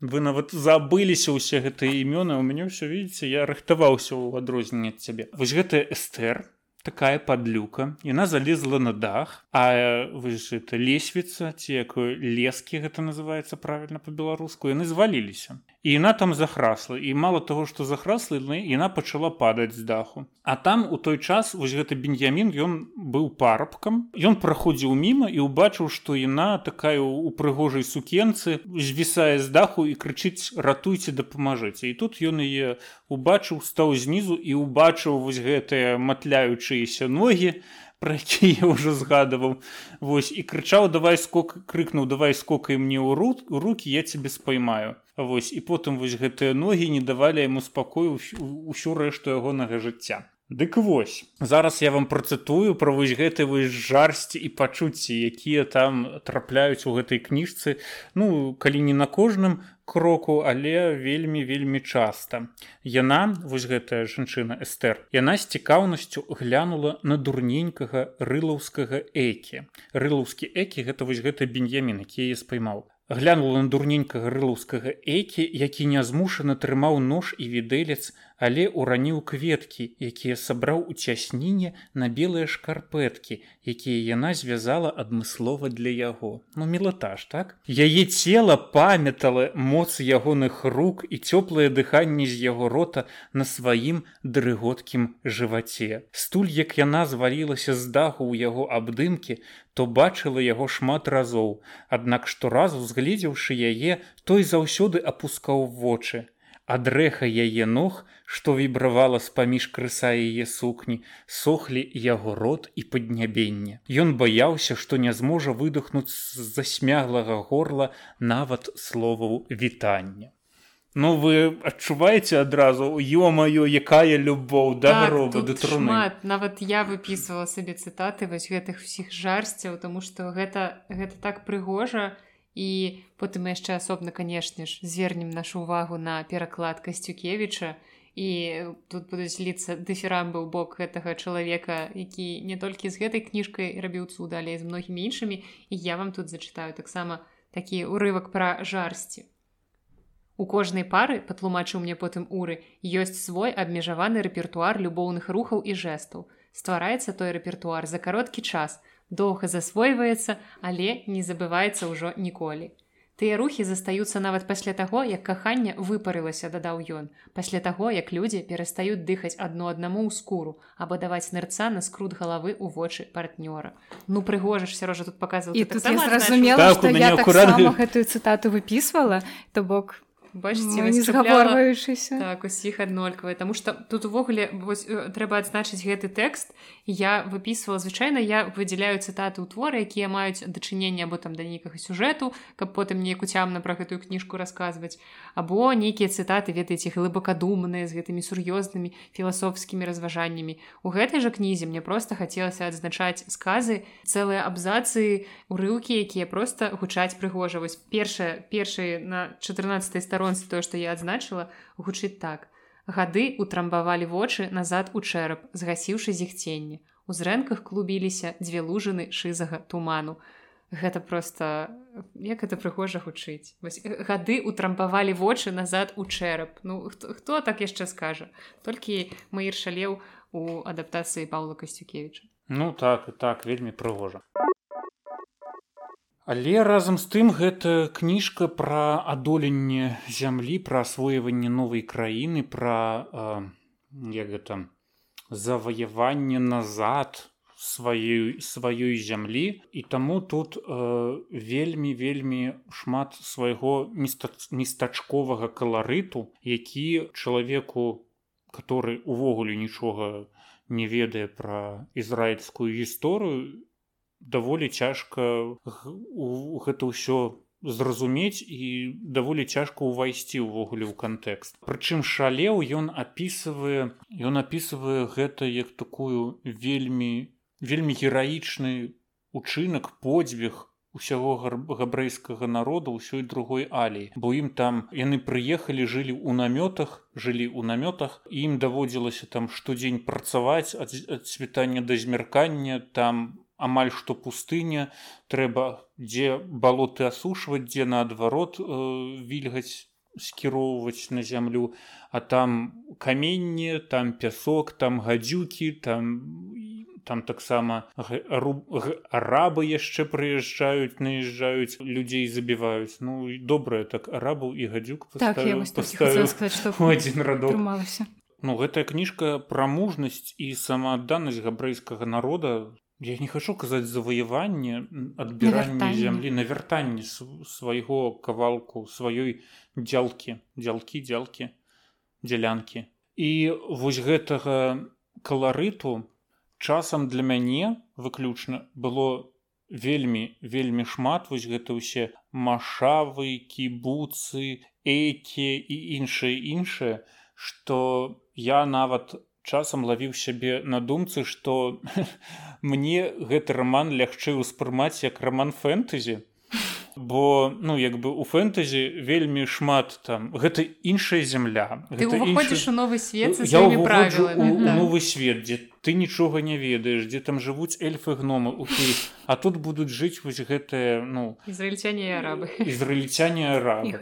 вы нават забыліся ўсе гэтыя імёны у мяне ўсё видите я рыхтаваўся ў адрозненне ад цябе. Вось гэта эстер такая падлюка яна залезла на дах а вы это лесвіца ці якой лескі гэта называется правильно по-беларуску яны зваліліся і яна там захрасла. І мало того что захрасла яна пачала падаць з даху. А там у той час вось гэты беньямін ён быў парабкам. Ён праходзіў міма і убачыў што яна такая у прыгожай сукенцы звісае з даху і крычыць ратуйце дапамажыце і тут ён яе убачыў стаў знізу і убачыў вось гэтыя матляючыеся ногі про які я ўжо згадываў вось і крычаў давай скок крыкнуў давай скокай мне ў рут у руки я тебе спаймаю вось і потым вось гэтыя ногі не давалі яму спакою ўсю рэшту ягонага жыцця Дык вось зараз я вам працытую пра вось гэты вось жарсці і пачуцці якія там трапляюць у гэтай кніжцы ну калі не на кожным кроку але вельмі вельмі часта. Яна вось гэтая жанчына эстер яна з цікаўнасцю глянула на дурненькага рылаўскага экі. Рылаўскі экі гэта вось гэта беньямін які я спаймаў. Глянула на дурненькага рылаўскага экі які нязмушана трымаў нож і відэлец але ўраніў кветкі якія сабраў у цясніне на белыя шкарпэткі якія яна звязала адмыслова для яго. Ну мілатаж так? Яе цела памятала моц ягоных рук і цёплае дыханне з яго рота на сваім дрыготкім жываце. Стуль як яна звалілася з даху ў яго абдымкі то бачыла яго шмат разоў. Аднак шторазу узгледзеўшы яе той заўсёды апускаў вочы ад рэха яе ног, што вібравала з-паміж крыса яе сукні, сохлі яго рот і паднябенне. Ён баяўся, што не зможа выдохнуць з засмяглага горла нават словаў вітання. Ну вы адчуваеце адразу ё-маё, якая любоў да так, гроба да труны. Нават я выпісвала сабе цытаты вось гэтых усіх жарсцяў, таму што гэта, гэта так прыгожа, і потым мы яшчэ асобна канешне ж звернем нашу увагу на пераклад касцюкевіча і тут будуць ліцца дэферамбы ў бок гэтага чалавека які не толькі з гэтай кніжкай рабіў цуда але з многімі іншымі. І я вам тут зачытаю таксама такі урывак пра жарсці. У кожнай пары патлумачыў мне потым уры ёсць свой абмежаваны рэпертуар любоўных рухаў і жэстаў. Ствараецца той рэпертуар за кароткі час доўга засвойваецца, але не забываецца ўжо ніколі. Тыя рухі застаюцца нават пасля таго, як каханне выпарылася, дадаў ён, пасля таго, як людзі перастаюць дыхаць адно аднаму ў скуру або даваць нырца на скрут галавы ў вочы партнёра. Ну прыгожаш сярожа тут паказваў зразумела, так, я так гэтую цытату выпісвала, то бок бачыцегаворваючыся так усіх аднолькавыя Таму што тут увогуле трэба адзначыць гэты тэкст. Я выпісвала звычайна я выдзяляю цытаты ў творы якія маюць дачыненне або там да нейкага сюжэту каб потым неяк уцямна пра гэтую кніжку расказваць або нейкія цытаты ведаеце глыбакадумныя з гэтымі сур'ёзнымі філасофскімі разважаннямі у гэтай жа кнізе мне просто хацелася адзначаць сказы цэлыя абзацы урыўкі якія просто гучаць прыгожа. Вось першая першая на 14 стар старонцы тое што я адзначыла гучыць так. Гады утрамбавалі вочы назад у чэрап згасіўшы зіхценне у зрэнках клубіліся дзве лужыны шызага туману гэта просто як это прыгожа гучыць. Гады утрамбавалі вочы назад у чэрап ну хто, хто так яшчэ скажа? Толькі маір шалеў у адаптацыі паўла касцюкевича ну так так вельмі прыгожа Але разам з тым гэта кніжка пра адоленне зямлі, пра асвойванне новай краіны, пра як гэта заваяванне назад сваёй сваёй зямлі. І таму тут э, вельмі вельмі шмат свайго местачковага каларыту, які чалавеку, который увогуле нічога не ведае пра ізраільскую гісторыю, даволі цяжка гэта ўсё зразумець і даволі цяжка ўвайсці ўвогуле ў кантэкст. Прычым шалеў ён апісвае ён апісвае гэта як такую вельмі вельмі гераічны учынак подзвіг усяго габрэйскага народа ўсёй другой аліі бо ім там яны прыехалі жылі ў намётах жылі ў намётах ім даводзілася там штодзень працаваць ад цвітання да змяркання там амаль што пустыня трэба дзе балоты асушваць дзе наадварот э, вільгаць скіроўваць на зямлю а там каменне там пясок там гадзюкі там там таксама арабы яшчэ прыязджаюць наязджаюць людзей забіваюць. Ну і добрае так арабаў і гадзюк так, один радок. Ну гэтая кніжка пра мужнасць і самаадданасць габрэйскага народа я не хочу казаць заваяванне адбірання зямлі на вяртанні свайго кавалку сваёй дзялкі дзялкі дзялкі дзялянкі. І вось гэтага каларыту часам для мяне выключна было вельмі вельмі шмат. Вось гэта ўсе машавы кібуцы экі і іншае іншае што я нават часам лавіў сябе на думцы што мне гэты роман лягчэй успрымаць як роман фэнтэзі. Бо ну як бы у фэнтэзі вельмі шмат там гэта іншая земля ты ўваходзіш у новы свет я новы свет дзе ты нічога не ведаеш дзе там жывуць эльфы гномы у ты а тут будуць жыць вось гэтыя ну ізраильцяне арабы. Ізраильцяне арабы.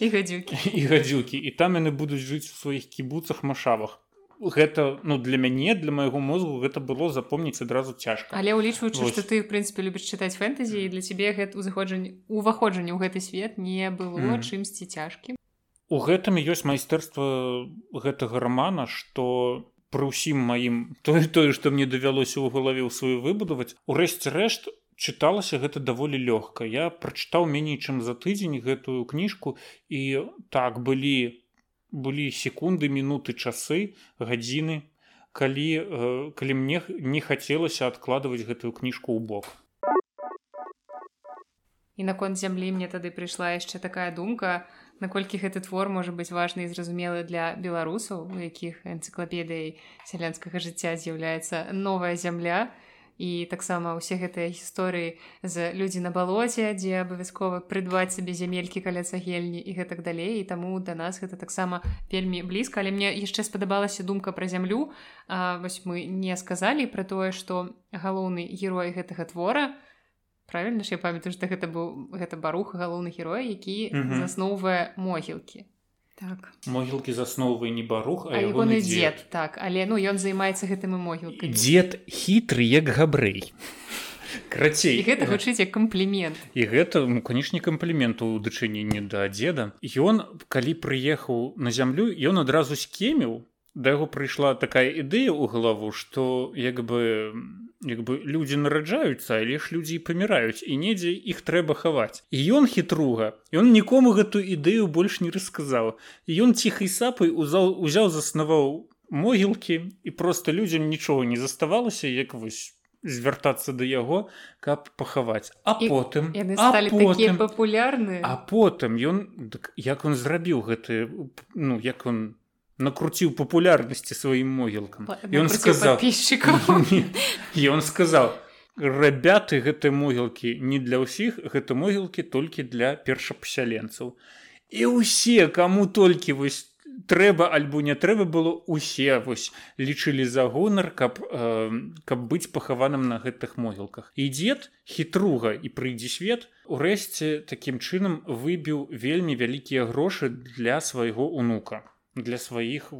І гадзюкі. І гадзюкі. І там яны будуць жыць у сваіх кібуцах машавах гэта ну для мяне для майго мозгу гэта было запомніць адразу цяжка. Але ўлічваючы што ты в прынцыпе любіш чытаць фэнтэзі і для цябе гэта узыходжанне уваходжанне ў гэты свет не было mm. чымсьці цяжкім. У гэтым ёсць майстэрства гэтага рамана што пры ўсім маім тое тое што мне давялося ў галаве ў сваю выбудаваць урэшце рэшт чыталася гэта даволі лёгка. Я прачытаў меней чым за тыдзень гэтую кніжку і так былі у былі секунды мінуты часы гадзіны калі э, калі мне не хацелася адкладваць гэтую кніжку ў бок. І наконт зямлі мне тады прыйшла яшчэ такая думка наколькі гэты твор можа быць важны і зразумелы для беларусаў у якіх энцыклапедыяй сялянскага жыцця з'яўляецца новая зямля і і таксама ўсе гэтыя гісторыі з людзі на балоце дзе абавязкова прыдбаць сабе зямелькі каля цагельні і гэтак далей. І таму да нас гэта таксама вельмі блізка. Але мне яшчэ спадабалася думка пра зямлю. А, вось мы не сказалі пра тое што галоўны герой гэтага твора правильно ж я памятаю што гэта быў гэта барух галоўны герой які засноўвае могілкі так. Могілкі засновы не барух а ягоны дзед. дзед так. Але ну ён займаецца гэтым і могілкай дзед хітры як габрэй. Крацей гэта гучыце камплімент. І гэта ну, канешне камплімент у дачыненні да дзеда. Ён калі прыехаў на зямлю ён адразу скеміў. Да яго прыйшла такая ідэя ў галаву што як бы як бы людзі нараджаюцца але ж людзі паміраюць і недзе іх трэба хаваць і ён хітруга ён нікому гэтую ідэю больш не расказаў і ён ціхай сапай узяў узяў заснаваў могілкі і просто людзям нічога не заставалася як вось звяртацца да яго каб пахаваць. А і, потым папулярны а потым ён як он зрабіў гэты ну як он не накруціў папулярнасці сваім могілкам ён сказал ён сказал рабяты гэтай могілкі не для ўсіх гэта могілкі толькі для першапасяленцаў і ўсе каму толькі вось трэба альбо не трэба было усе вось лічылі за гонар каб э, каб быць пахаваным на гэтых могілках. І дзед хітруга і прыйдзе свет урэшце такім чынам выбіў вельмі вялікія грошы для свайго унука для сваіх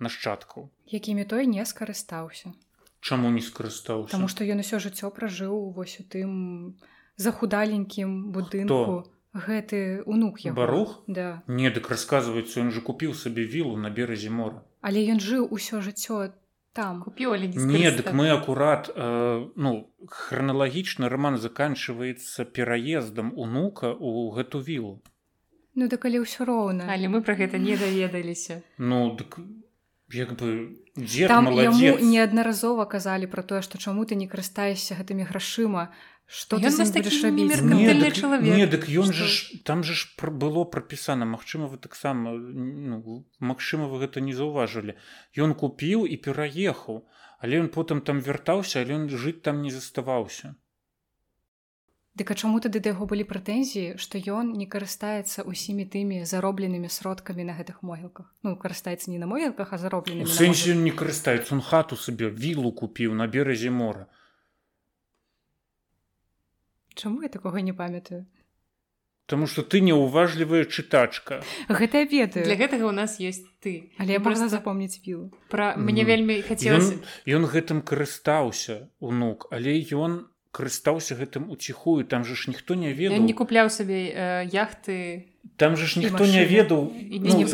нашчадкаў. Якімі той не скарыстаўся. Чаму не скарыстаўся? Таму што ён усё жыццё пражыў вось у тым захудаленькім будынку. Хто? гэты унук я барух? Да. Не дык расказваецца ён жа купіў сабе вілу на беразе мора. Але ён жыў усё жыццё там. Купіў не дык мы акурат э, ну храналагічна роман заканчивается пераездам унука у гэту вілу Ну да калі ўсё роўна але мы пра гэта не даведаліся Ну дык як бы там яму неаднаразова казалі пра тое што чаму ты не карыстаешся гэтымі грашыма что ты рабіць? чалавек. дык ён жа ж там же ж было прапісана Мачыма вы таксама ну, Магчыма вы гэта не заўважылі. Ён купіў і пераехаў але ён потым там вяртаўся але ён жыць там не заставаўся Дык а чаму тады да яго былі прэтэнзіі, што ён не карыстаецца ўсімі тымі заробленымі сродкамі на гэтых могілках. Ну карыстаецца не на могілках, а зароблены. сэнсе не карыстаецца он хату сабе вілу купіў на беразе мора. Чаму я такога не памятаю? Таму што ты неуважлівая чытачка. Гэта ведаю. Для гэтага ў нас ёсць ты. Але я можна запомніць вілу. Пра мне вельмі хацелася. Ён гэтым карыстаўся унук, але ён карыстаўся гэтым уціхую там же ж ніхто не ведаў. Не купляў сабе э, яхты там же ж ніхто не ведаў ну, не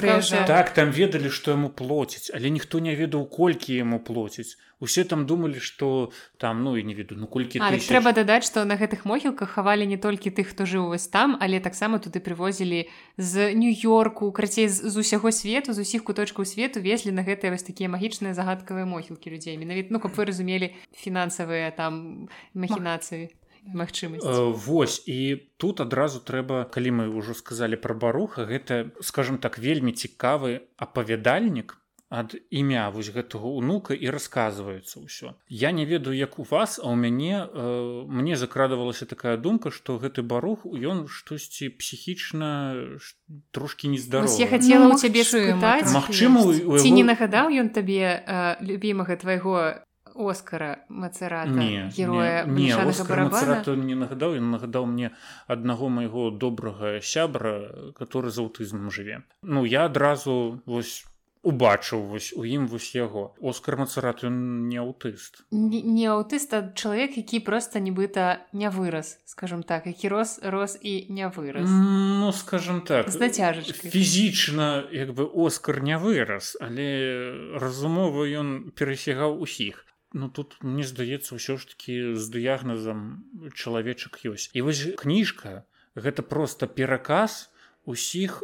так там ведалі што яму плоціць але ніхто не ведаў колькі яму плоціць усе там думалі что там ну і не веду ну колькі а, трэба дадаць что на гэтых могілках хавалі не толькі тых хто жыў вось там але таксама туды прывозілі з нью-йорку крацей з усяго свету з усіх куточкаў свету везлі на гэтыя вось такія магічныя загадкавыя могілкі людзей. Менавіт ну каб вы разумелі фінансавыя там махінацыі магчымасць э, Вось і тут адразу трэба калі мы ўжо сказалі пра баруха гэта скажем так вельмі цікавы апавядальнік ад імя вось гэтага унука і расказваецца ўсё. Я не ведаю як у вас а ў мяне э, мне закрадывалася такая думка что гэты барух ён штосьці псіхічна трошки нездаров я хотела Ну, у цябе спытаць. Магчыма, ці яго- не нагадаў ён табе э, любімага твайго оскара мацерата не героя не, не? Мацарату не нагадаў ён нагадаў мне аднаго майго добрага сябра который з аўтызмам жыве. Ну я адразу вось убачыў вось у ім вось яго. Оскар Мацарат ён не аўтыст. Не, не аўтыст а чалавек які просто нібыта не вырас скажем так які рос рос і не вырас. Ну скажем так з нацяжачкай фізічна як бы Оскар не вырас але разумова ён перасягаў усіх Ну тут мне здаецца ўсё ж таки з дыягназам чалавечак ёсць. І вось кніжка гэта просто пераказ усіх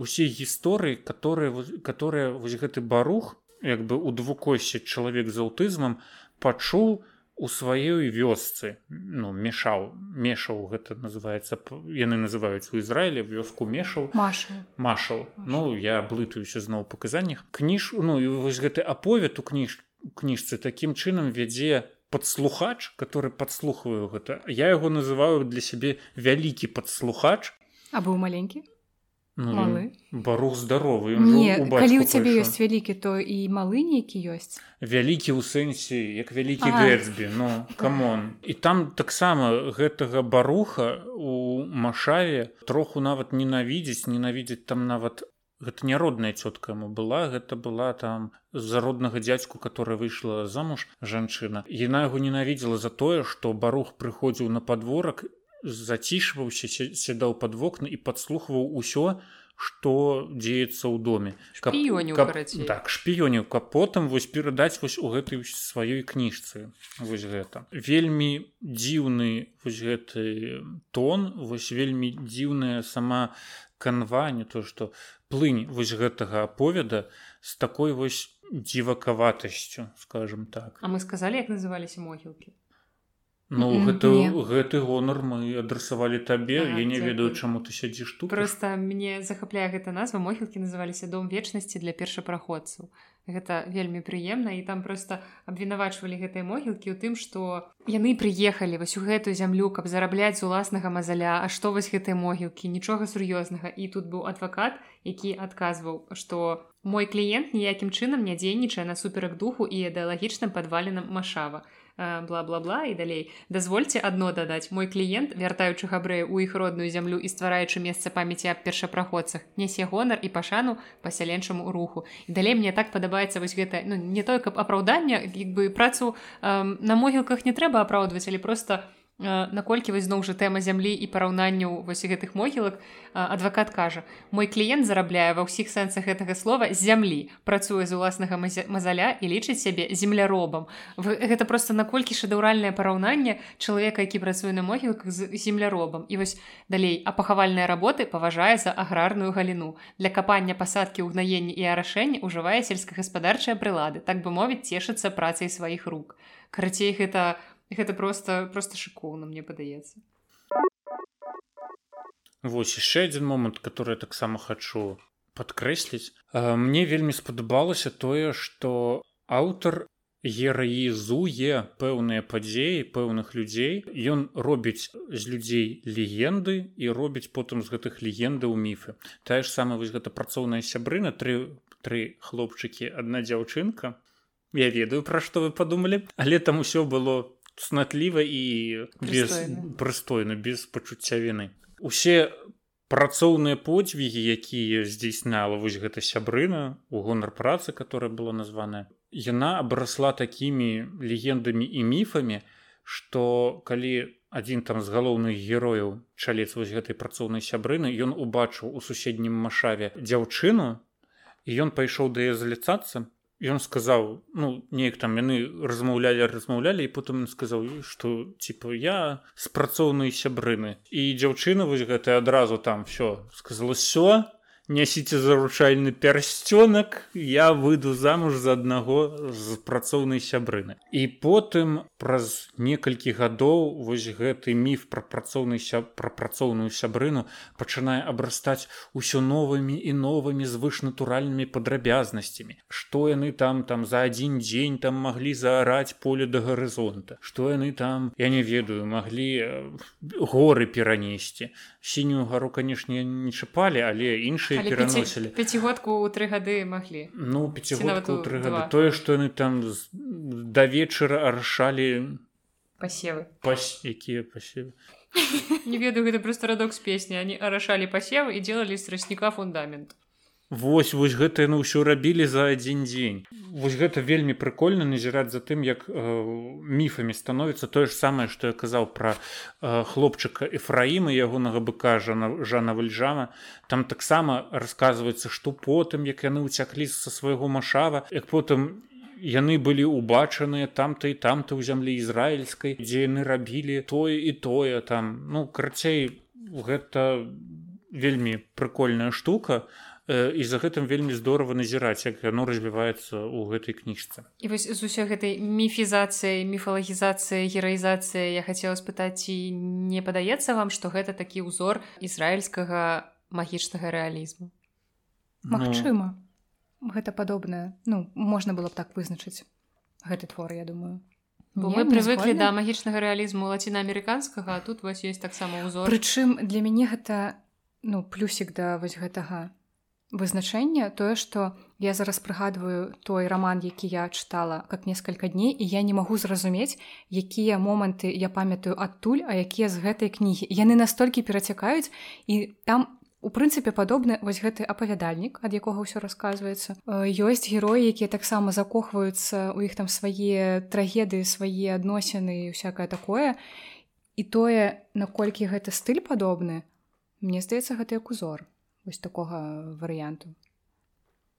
усіх гісторый которые которые вось гэты барух як бы у двукосе чалавек з аўтызмам пачуў у сваёй вёсцы. Ну мешаў мешаў гэта называется яны называюць у Ізраілі вёску мешаў. Маша Машал Ну я блытаюся зноў у паказаннях. Кніж ну і вось гэты аповед у кніж у кніжцы такім чынам вядзе падслухач который падслухваю гэта. Я яго называю для сябе вялікі падслухач. А быў маленькі? Ну, Малы? барух здаровы не у калі ў цябе ёсць вялікі то і малы нейкі ёсць? Вялікі ў сэнсе як вялікі гэтсбі ну камон. І там таксама гэтага баруха у машаве троху нават ненавідзець ненавідзець там нават гэта не родная цётка яму была гэта была там з-за роднага дзядзьку которая выйшла замуж жанчына. Яна яго ненавідзела за тое што барух прыходзіў на падворак зацішваўся сядаў пад вокны і падслухваў усё што дзеецца ў доме. Каб- Шпіёніў, каб- карацей. так шпіёніў каб потым вось перадаць вось у гэтай сваёй кніжцы вось гэта. Вельмі дзіўны вось гэты тон вось вельмі дзіўная сама канва не то што плынь вось гэтага аповеда з такой вось дзівакаватасцю скажем так. А мы сказалі як называліся могілкі? Ну Мгм, гэта не. гэты гонар мы адрасавалі табе Ага, я не ведаю чаму ты сядзіш тут. Просто мне захапляе гэта назва. Могілкі называліся дом вечнасці для першапраходцаў гэта вельмі прыемна і там просто абвінавачвалі гэтыя могілкі ў тым што яны прыехалі вось у гэтую зямлю каб зарабляць з уласнага мазаля А што вось гэтыя могілкі нічога сур'ёзнага. І тут быў адвакат які адказваў што мой кліент ніякім чынам не дзейнічае насуперак духу і ідэалагічным падваленам машава бла-бла-бла і далей. Дазвольце адно дадаць. Мой кліент вяртаючы габрэя ў іх родную зямлю і ствараючы месца памяці аб першапраходцах нясе гонар і пашану пасяленчаму руху. І далей мне так падабаецца вось гэта ну не той каб апраўдання як бы працу эм, на могілках не трэба апраўдваць але просто э, наколькі вось зноў жа тэма зямлі і параўнанняў вось гэтых могілак э, адвакат кажа мой кліент зарабляе ва ўсіх сэнсах гэтага слова зямлі працуе з уласнага мазаля і лічыць сябе земляробам Вы- гэта просто наколькі шэдэўральнае параўнанне чалавека які працуе на могілках з земляробам. І вось далей а пахавальныя работы паважае за аграрную галіну. Для капання пасадкі ўгнаення і арашэння ўжывае сельскагаспадарчыя прылады. Так бы мовіць цешыцца працай сваіх рук карацей гэта гэта просто просто шыкоўна мне падаецца Вось яшчэ адзін момант который таксама хачу падкрэсліць Э, мне вельмі спадабалася тое што аўтар гераізуе пэўныя падзеі пэўных людзей. Ён робіць з людзей легенды і робіць потым з гэтых легендаў міфы. Тая ж самая вось гэта працоўная сябрына тры тры хлопчыкі адна дзяўчынка. Я ведаю пра што вы падумалі але там усё было цнатліва і без Прыстойна. без пачуцця віны усе працоўныя подзвігі якія здзейсняла вось гэта сябрына у гонар працы которая была названая яна абрасла такімі легендамі і міфамі што калі адзін там з галоўных герояў чалец вось гэтай працоўнай сябрыны ён убачыў у суседнім машаве дзяўчыну і ён пайшоў да яе заліцацца ён сказаў ну неяк там яны размаўлялі размаўлялі і потым сказаў што типа я з працоўнай сябрыны і дзяўчына вось гэтая адразу там все сказала все нясіце заручальны пярсцёнак я выйду замуж за аднаго з працоўнай сябрыны і потым праз некалькі гадоў вось гэты міф пра працоўны пра працоўную сябрыну пачынае абрастаць усё новымі і новымі звышнатуральнымі падрабязнасцямі. Што яны там там за адзін дзень там маглі заараць поле да гарызонта? Што яны там я не ведаю маглі горы перанесці? Сінюю гару канешне не чапалі але іншыя пераносілі пяцігодку ў тры гады маглі. Ну пяцігодку тры гады. тое што яны там да вечара аршалі пасевы. пас якія пасевы? Не ведаю гэта просто радок з песні. Они арашалі пасевы і делали з трасніка фундамент Вось вось гэта яны ўсё рабілі за адзін дзень. Вось гэта вельмі прыкольна назіраць за тым, як э, міфамі становіцца тое ж самае, што я казаў пра э, хлопчыка Эфраіма ягонага быка жана, жана вальжама. Там таксама расказваецца, што потым, як яны ўцяклі са свайго машава, як потым яны былі ўбачаныя там-то і там-то ў зямлі ізраільскай, дзе яны рабілі тое і тое там. Ну карацей, гэта вельмі прыкольная штука і за гэтым вельмі здорава назіраць як яно развіваецца ў гэтай кніжцы. І вось з усё гэтай міфізацыі міфалагізацыі гераізацыі я хацела спытаць ці не падаецца вам што гэта такі ўзор ізраільскага магічнага рэалізму? Ну... Магчыма. Гэта падобнае. Ну можна было б так вызначыць гэты твор я думаю. Бо мы прывыклі да магічнага рэалізму лацінаамерыканскага а тут вось ёсць таксама ўзор. Прычым для мяне гэта ну плюсік да вось гэтага вызначэнне тое што я зараз прыгадваю той роман які я чытала как несколько дней і я не магу зразумець якія моманты я памятаю адтуль а якія з гэтай кнігі. Яны настолькі перацякаюць і там у прынцыпе падобны вось гэты апавядальнік ад якога ўсё расказваецца. Ёсць героі якія таксама закохваюцца у іх там свае трагедыі свае адносіны всякое такое. І тое наколькі гэты стыль падобны мне здаецца гэта як узор вось такога варыянту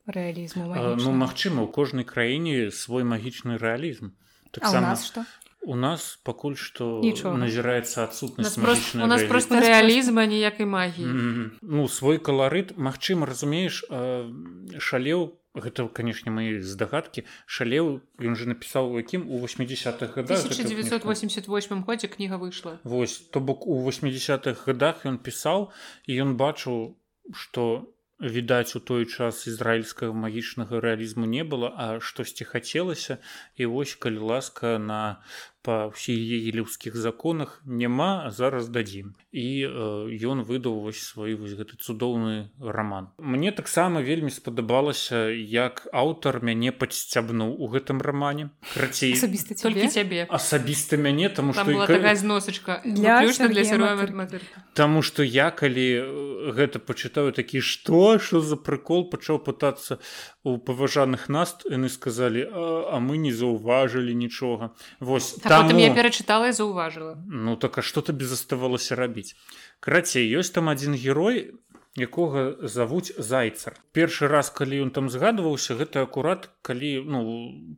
рэалізму ну магчыма у кожнай краіне свой магічны рэалізм так сама что у нас пакуль што назіраецца адсутнасць у нас просто рэалізма ніякай магіі mm -hmm. ну свой каларыт Мачыма разумееш шалеў гэта канешне мои здагадкі шалеў ён же напісаў у якім у 80-х годах 1988 годзе кніга выйшла Вось то бок у 80-х годах ён пісаў і ён бачыў што відаць у той час ізраільскага магічнага рэалізму не было а штосьці хацелася і вось калі ласка на па ўсіх егелеўскіх законах няма зараз дадзім і ён э, выдаў вось свой вось гэты цудоўны раман мне таксама вельмі спадабалася як аўтар мяне падсцябнуў у гэтым рамане крацей асабіста толькі цябе. Асабіста мяне там што такая зносачка. Для Таму што я калі э, гэта пачытаю такі што? Що за прыкол? пачаў пытацца у паважаных наст. Яны сказалі а, а мы не заўважылі нічога вось там таму... я перачытала і заўважыла ну так а што табе заставалася рабіць крацей ёсць там адзін герой якога завуць зайцар. Першы раз калі ён там згадваўся гэта акурат калі ну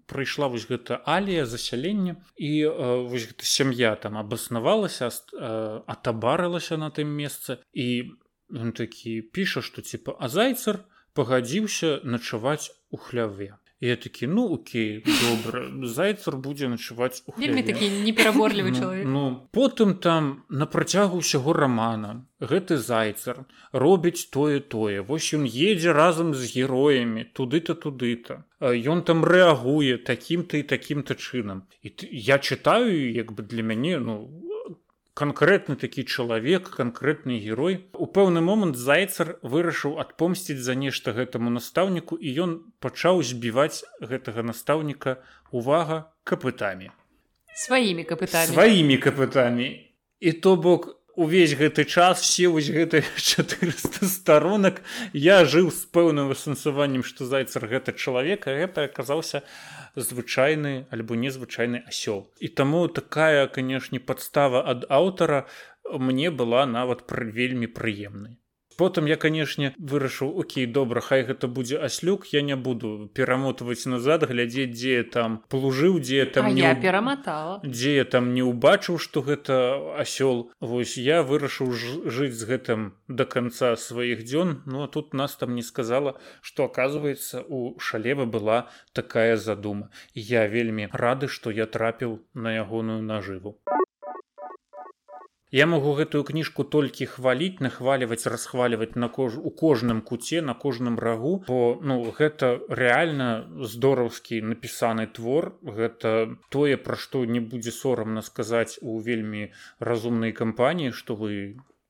прыйшла вось гэта алія засялення і э, вось гэта сям'я там абаснавалася э, атабарылася на тым месцы і ён такі піша што типа а зайцар пагадзіўся начаваць у хляве я такі ну окей добра зайцар будзе начаваць вельмі такі непераборлівы ну, чалавек ну потым там на працягу ўсяго рамана гэты зайцар робіць тое тое. Вось ён едзе разам з героямі туды-то туды-то. Ён там рэагуе такім-то і такім-то чынам. І я чытаю як бы для мяне ну канкрэтны такі чалавек канкрэтны герой. У пэўны момант зайцар вырашыў адпомсціць за нешта гэтаму настаўніку і ён пачаў збіваць гэтага настаўніка увага капытамі. Сваімі капытамі. Сваімі капытамі. І то бок увесь гэты час все вось гэты 400 сторонак я жыў з пэўным асэнсаваннем што зайцар гэта чалавека гэта аказаўся а звычайны альбо незвычайны асёл. І таму такая канешне падстава ад аўтара мне была нават пры вельмі прыемнай потым я канешне вырашыў Окей добра хай гэта будзе аслюк я не буду перамотваць назад глядзець дзе там плужыў дзе там А не я пераматала дзе я там не ўбачыў што гэта асёл Вось я вырашыў жыць з гэтым до конца сваіх дзён. Ну а тут нас там не сказала што оказывается у шалева была такая задума. Я вельмі рады што я трапіў на ягоную нажыву Я магу гэтую кніжку толькі хваліць нахваліваць расхваліваць на кож у кожным куце на кожным рагу бо ну гэта рэальна здораўскі напісаны твор. Гэта тое пра што не будзе сорамна сказаць у вельмі разумнай кампаніі што вы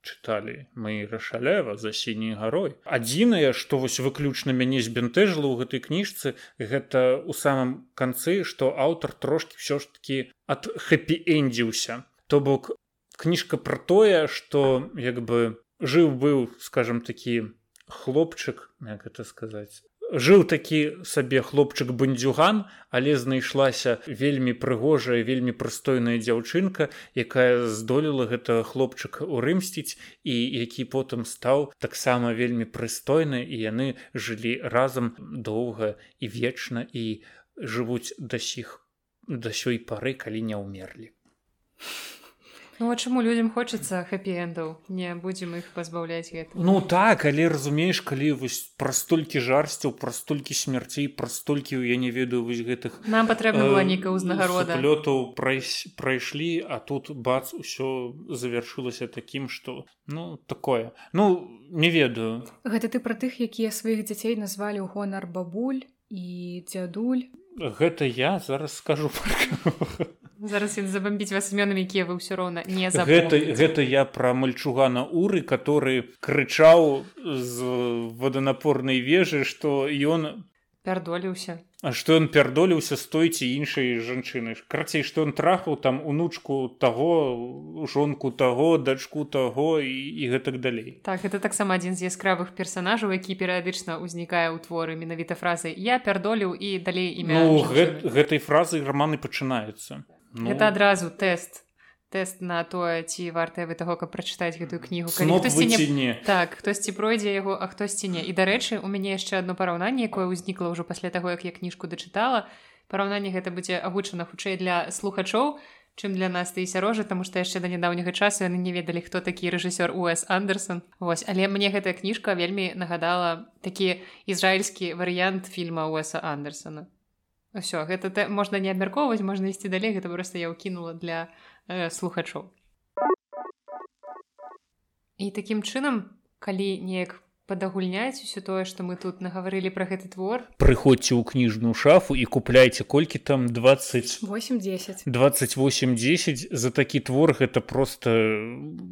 чыталі мы рашалева за сіняй гарой адзінае што вось выключна мяне збянтэжыла ў гэтай кніжцы гэта у самым канцы што аўтар трошки ўсё ж таки ад хэпі-эндзіўся то бок кніжка пра тое што як бы жыў быў скажем такі хлопчык як это сказаць жыў такі сабе хлопчык бандзюган але знайшлася вельмі прыгожая вельмі прыстойная дзяўчынка якая здолела гэтага хлопчыка урымсціць і які потым стаў таксама вельмі прыстойны і яны жылі разам доўга і вечна і жывуць да сіх да сёй пары калі не ўмерлі Ну а чаму людзям хочацца хэпі-эндаў не будзем іх пазбаўляць гэта Ну так але разумееш калі вось пра столькі жарсцяў пра столькі смярцей пра столькі я не ведаю вось гэтых нам патрэбна была нейкая ўзнагарода лётаў прайшлі а тут бац усё завяршылася такім што ну такое. Ну не ведаю. Гэта ты пра тых якія сваіх дзяцей назвалі ў гонар бабуль і дзядуль. Гэта я зараз скажу зараз ён забамбіць вас імёнамі якія вы ўсё роўна не гэта, запомніце. гэта я пра мальчугана уры который крычаў з ваданапорнай вежы што ён пярдоліўся. Што ён пярдоліўся з той ці іншай жанчыны карацей што ён трахаў там унучку таго жонку таго дачку таго і, і гэтак далей. Так это таксама адзін з яскравых персонажаў які перыядычна ўзнікае ў творы менавіта фразы я пярдоліў і далей імя ну, гэт, гэтай фразы раманы пачынаюцца ну, это адразу тэст. Тэст на тое ці вартае вы таго каб прачытаць гэтую кнігу. Калі хтосьці не не? Так хтосьці пройдзе яго а хтосьці не. І дарэчы у мяне яшчэ одно параўнанне якое ўзнікла ўжо пасля таго як я кніжку дачытала. Параўнанне гэта будзе агучана хутчэй для слухачоў чым для нас ты сярожа таму што яшчэ да нядаўняга часу яны не ведалі хто такі рэжысёр ус андерсон. Вось але мне гэтая кніжка вельмі нагадала такі ізраільскі варыянт фільма уэса андерсона ўсё гэта тэ- можна не абмяркоўваць можна ісці далей гэта проста я ўкінула для э, слухачоў і такім чынам калі неяк падагульняць усё тое што мы тут нагаварылі пра гэты твор. Прыходзьце ў кніжную шафу і купляйце колькі там 20 8-10 28-10 за такі твор гэта просто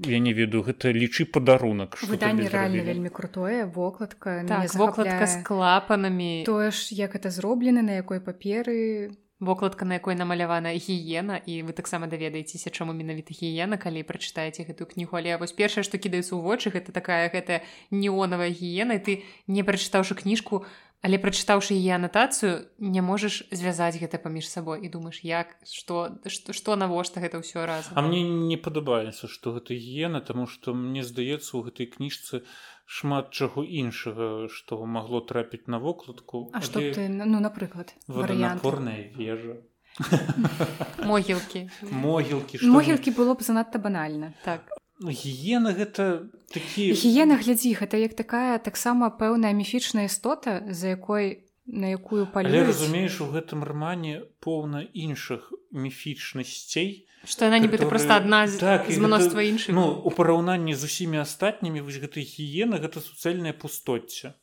я не ведаю гэта лічы падарунак выданне рэальна вельмі крутое вокладка так вокладка з клапанамі. Тое ж як это зроблена на якой паперы вокладка на якой намалявана гіена і вы таксама даведаецеся чаму менавіта гіена калі прачытаеце гэтую кнігу. Але вось першае што кідаецца ў вочы гэта такая гэтая неонавая гіена і ты не прачытаўшы кніжку але прачытаўшы яе анатацыю не можаш звязаць гэта паміж сабой і думаеш як што што, што навошта гэта ўсё разам. А мне не падабаецца што гэта гена таму што мне здаецца у гэтай кніжцы шмат чаго іншага што магло трапіць на вокладку А што б ты ну напрыклад варыянты ваданапорная вежа. Могілкі. Могілкі што могілкі было б занадта банальна так. Гена гэта такі гіена глядзі гэта як такая таксама пэўная міфічная істота за якой на якую Але палююць. разумееш у гэтым рамане поўна іншых міфічнасцей што яна нібыта проста адна з, Так, з мноства іншых. ну у параўнанні з усімі астатнімі вось гэтай гіена гэта суцэльнае пустоцце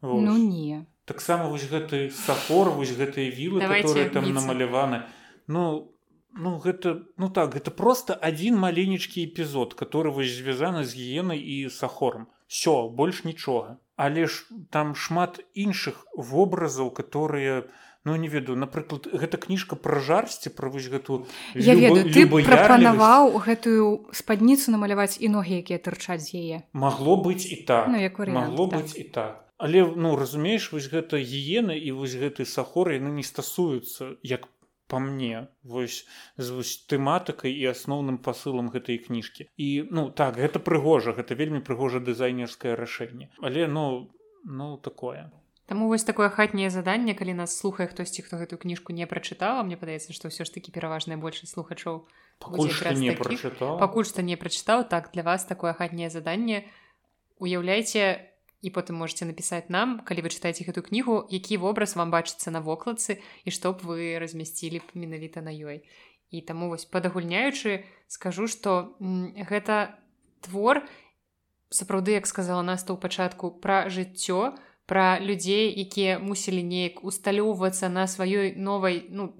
Вось. ну не. Таксама вось гэты сахор вось гэтыя вілы Давайте которые там намаляваны. Ну ну гэта ну так гэта просто один маленечкі эпізод который вось звязаны з гіенай і сахором все больш нічога. Але ж там шмат іншых вобразаў которые ну не ведаю напрыклад гэта кніжка пра жарсці пра вось гэту я ведаю ты прапанаваў гэтую спадніцу намаляваць і ногі якія тырчаць з яе. Магло быць і так. Ну, як варыянт, магло так. быць і так. Але ну разумееш вось гэта гіена і вось гэты сахор яны не стасуюцца як по мне вось з вось тэматыкай і асноўным пасылам гэтай кніжкі. І ну так гэта прыгожа гэта вельмі прыгожа дызайнерскае рашэнне. Але ну ну такое Таму вось такое хатняе заданне калі нас слухае хтосьці хто гэтую кніжку не прачытала. Мне падаецца што ўсё ж такі пераважная большасць слухачоў пакуль што не прачытаў пакуль што не прачытаў так для вас такое хатняе заданне уяўляйце і потым можете напісаць нам калі вы чытаеце гэту кнігу які вобраз вам бачыцца на вокладцы і што б вы размясцілі б менавіта на ёй. І таму вось падагульняючы скажу што гэта твор сапраўды як сказала наста ў пачатку пра жыццё пра людзей якія мусілі неяк усталёўвацца на сваёй новай ну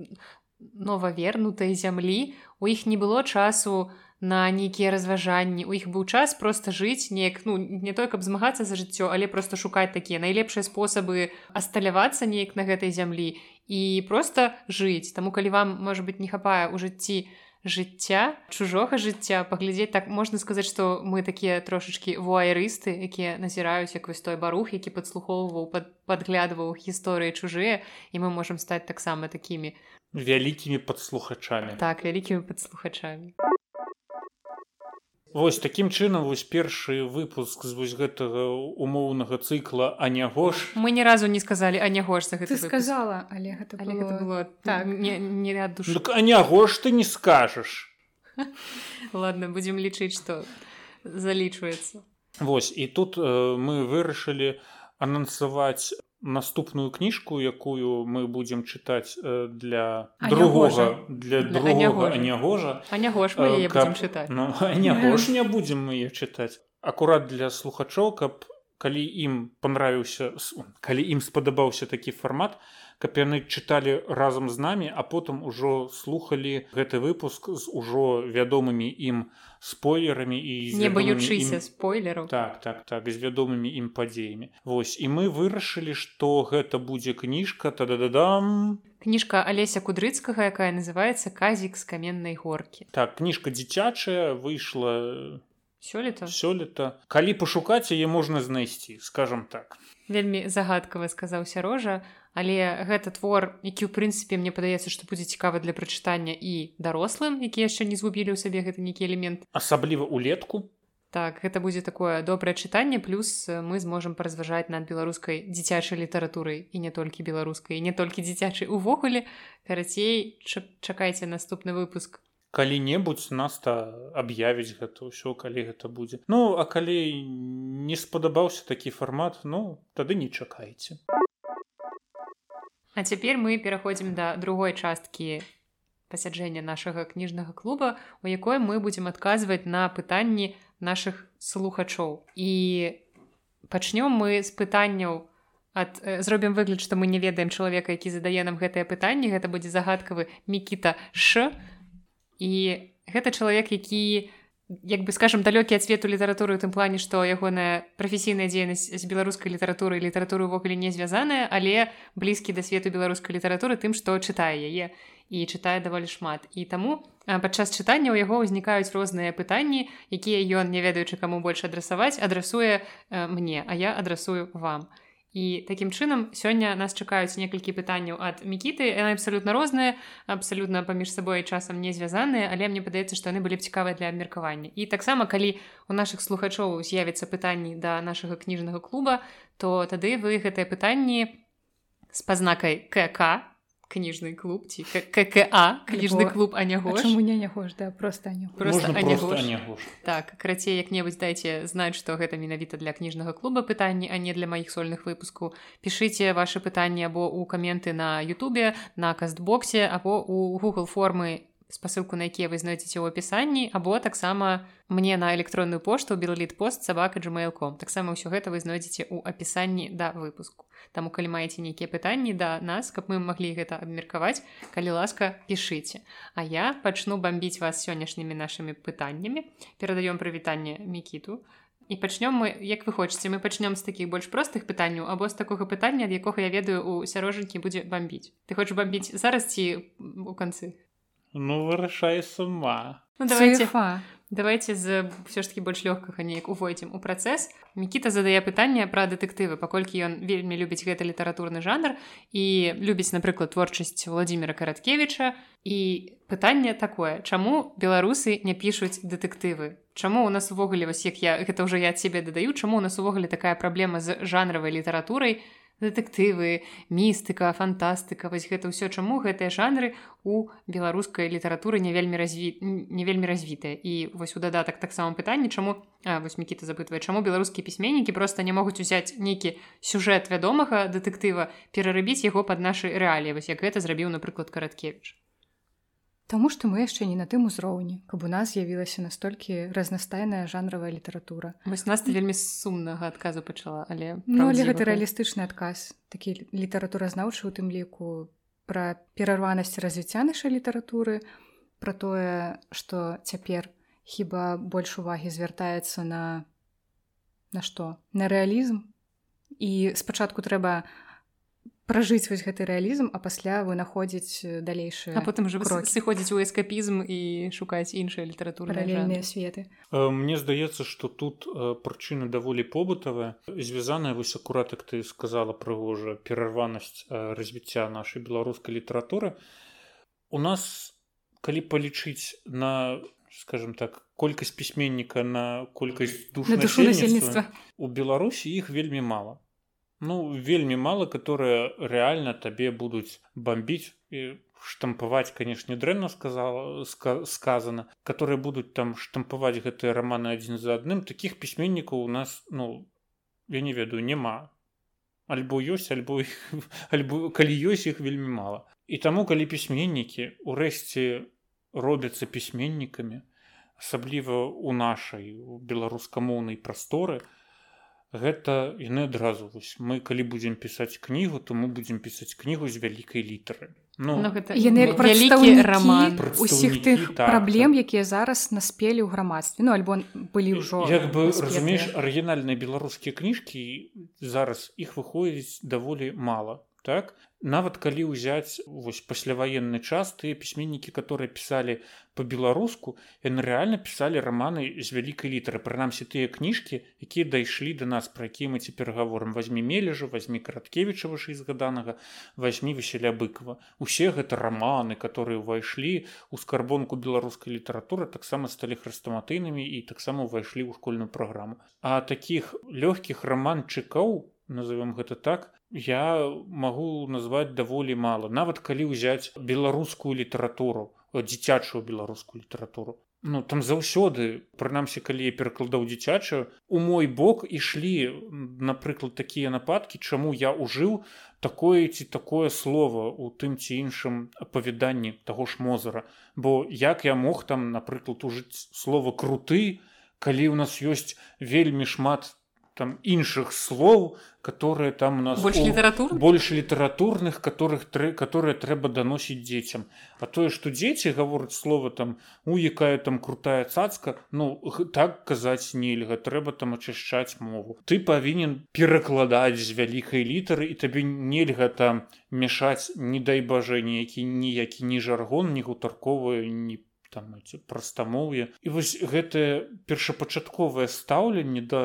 новавернутай зямлі. У іх не было часу на нейкія разважанні. У іх быў час просто жыць неяк ну не той каб змагацца за жыццё але просто шукаць такія найлепшыя спосабы асталявацца неяк на гэтай зямлі і просто жыць. Таму калі вам можа быть не хапае ў жыцці жыцця чужога жыцця паглядзець. Так можна сказаць што мы такія трошачки вуайрысты якія назіраюць як вось той барух які падслухоўваў пад падглядваў гісторыі чужыя і мы можемм стаць таксама такімі. Вялікімі падслухачамі. Так вялікімі падслухачамі Вось такім чынам вось першы выпуск з вось гэтага умоўнага цыкла а не гош мы ні разу не сказалі а не гош за гэта сказала але гэта было, але гэта было так. не, не ряд душ. Так, а не гош ты не скажаш. Ладно будзем лічыць што залічваецца. Вось і тут э, мы вырашылі анансаваць наступную кніжку якую мы будзем чытаць э, для Аня другога для Для другога Аня анягожа Аня гош мы яе будзем чытаць ну, анягош не будзем мы яе чытаць акурат для слухачоў каб калі ім понравіўся калі ім спадабаўся такі фармат каб яны чыталі разам з намі а потым ужо слухали гэты выпуск з ужо вядомымі ім спойлерамі і не баючыся ім- спойлеру так так так з вядомымі ім падзеямі. Вось і мы вырашылі што гэта будзе кніжка тада дадам кніжка алеся кудрыцкага якая называется казік з каменнай горкі так кніжка дзіцячая выйшла сёлета? Сёлета. калі пашукаць яе можна знайсці скажем так. Вельмі загадкава сказаў сярожа але гэта твор які ў прынцыпе мне падаецца што будзе цікава для прачытання і дарослым які яшчэ не згубілі ў сабе гэты нейкі элемент. Асабліва улетку. Так гэта будзе такое добрае чытанне плюс мы зможам паразважаць над беларускай дзіцячай літаратурай і не толькі беларускай не толькі дзіцячай увогуле. Карацей ча- чакайце наступны выпуск. Калі-небудзь наста аб'явіць гэта ўсё калі гэта будзе. Ну а калі не спадабаўся такі фармат ну тады не чакайце. А цяпер мы пераходзім да другой часткі пасяджэння нашага кніжнага клуба, у якой мы будзем адказваць на пытанні нашых слухачоў. І пачнём мы з пытанняў ад э, зробім выгляд, што мы не ведаем чалавека, які задае нам гэтае пытанне, гэта будзе загадкавы мікіта ш. І гэта чалавек, які як бы скажем далёкі ад свету літаратуры у тым плане што ягоная прафесійная дзейнасць з беларускай літаратуры літаратуры ўвогуле не звязаная але блізкі да свету беларускай літаратуры тым што чытае яе і чытае даволі шмат. І таму падчас чытання ў яго ўзнікаюць розныя пытанні якія ён не ведаючы каму больш адрасаваць адрасуе мне а я адрасую вам. і такім чынам сёння нас чакаюць некалькі пытанняў ад мікіты. Яны абсалютна розныя абсалютна паміж сабой часам не звязаныя але мне падаецца што яны былі б цікавыя для абмеркавання. І таксама калі у нашых слухачоў з'явіцца пытанні да нашага кніжнага клуба то тады вы гэтыя пытанні з пазнакай кк кніжны клуб ці кка кніжны клуб А анягош чаму не не гош да просто аню просто анягош просто анягош. так карацей як-небудзь дайце знаць што гэта менавіта для кніжнага клуба пытанні а не для маіх сольных выпускаў пішыце ваши пытанні або ў каменты на Ютубе на кастбоксе або у Google формы спасылку на якія вы знойдзеце ў апісанні або таксама мне на электронную пошту белліт пост сабака gmail.com таксама ўсё гэта вы знойдзеце ў апісанні да выпуску. Таму калі маеце нейкія пытанні да нас каб мы маглі гэта абмеркаваць калі ласка пішыце А я пачну бамбіць вас сённяшнімі нашымі пытаннямі перадаём прывітанне мікіту пачнём мы як вы хочаце мы пачнём з такіх больш простых пытанняў або з такога пытання ад якога я ведаю у сярожанькі будзе бамбіць ты хочаш бамбіць зараз ці у канцы Ну вырашай сама ну, давайте Цыфа. давайте з все ж таки больш лёгкага неяк увойдзем у працэс Мікіта задае пытанне пра дэтэктывы паколькі ён вельмі любіць гэты літаратурны жанр і любіць напрыклад творчасць владимира караткевича і пытанне такое. Чаму беларусы не пішуць дэтэктывы Чаму у нас увогуле вось як я гэта ўжо я ад сябе дадаю чаму у нас увогуле такая праблема з жанравай літаратурай дэтэктывы містыка фантастыка вось гэта ўсё чаму гэтыя жанры у беларускай літаратуры не вельмі разві не вельмі развітыя. І вось у дадатак таксама пытанне чаму вось мікіта запытвае чаму беларускія пісьменнікі просто не могуць узяць нейкі сюжэт вядомага дэтэктыва перарабіць яго пад нашы рэаліі вось як гэта зрабіў напрыклад караткевич Таму што мы яшчэ не на тым узроўні, каб у нас з'явілася настолькі разнастайная жанравая літаратура. Вось нас вельмі сумнага адказу пачала, але ну, але гэта рэалістычны адказ. Такі літаратуразнаўчы у тым ліку пра перарванасць развіцця нашай літаратуры, пра тое, што цяпер хіба больш увагі звяртаецца на на што? На рэалізм? І спачатку трэба пражыць вось гэты рэалізм а пасля вынаходзіць далейшы а потым жа сыходзіць у эскапізм і шукаць іншыя літаратурныя светы. Мне здаецца што тут прычына даволі побытавая звязаная вось акуратак ты сказала прыгожа перарванасць развіцця нашай беларускай літаратуры у нас калі палічыць на скажем так колькасць пісьменніка на колькасць душ душу насельніцтва у беларусі іх вельмі мала ну вельмі мало которые реально табе будуць бомбіць штампаваць канешне дрэнна сказала ска, сказано которые будуць там штампаваць гэтыя романы адзін за адным. Таких пісьменнікаў у нас ну я не ведаю няма. Альбо ёсць альбо іх, альбо калі ёсць іх вельмі мало і таму калі пісьменнікі урэшце робяцца пісьменнікамі асабліва у нашай беларускамоўнай прасторы то гэта яны адразу вось мы калі будзем пісаць кнігу то мы будзем пісаць кнігу з вялікай літары. Ну, ну гэта яны вялікі роман усіх тых так, праблем так. якія зараз наспелі ў грамадстве. Ну альбо былі ўжо як бы разумееш арыгінальныя беларускія кніжкі зараз іх выходзіць даволі мала так? Нават калі ўзяць вось пасляваенны час тыя пісьменнікі которые пісалі по-беларуску яны рэальна пісалі раманы з вялікай літары прынамсі тыя кніжкі якія дайшлі до нас пра якія мы цяпер гаворым. Возьми мележа возьми караткевіча вышэй згаданага возьми весселя быкова. Усе гэта раманы которые ўвайшлі у скарбонку беларускай літаратуры таксама сталі хрыстаматыйнымі і таксама ўвайшлі ў школьную праграму. А таких лёгкіх раманчыкаў у назовем гэта так я магу назваць даволі мала. Нават калі ўзяць беларускую літаратуру дзіцячую беларускую літаратуру ну там заўсёды прынамсі калі я перакладаў дзіцячую у мой бок ішлі напрыклад такія нападкі чаму я ужыў такое ці такое слово у тым ці іншым апавяданні таго ж мозара. Бо як я мог там напрыклад ужыць слова круты калі ў нас ёсць вельмі шмат там іншых слоў которые там у нас больш літаратур больш літаратурных которых которые трэба даносіць дзецям а тое что дзеці гавораць слова там у якая там крутая цацка ну так казаць нельга трэба там ачышчаць мову. Ты павінен перакладаць з вялікай літары і табе нельга там мяшаць не дай бажа ніякі ніякі ні жаргон ні гутарковую не там прастамоўе і вось гэтае першапачатковае стаўленне да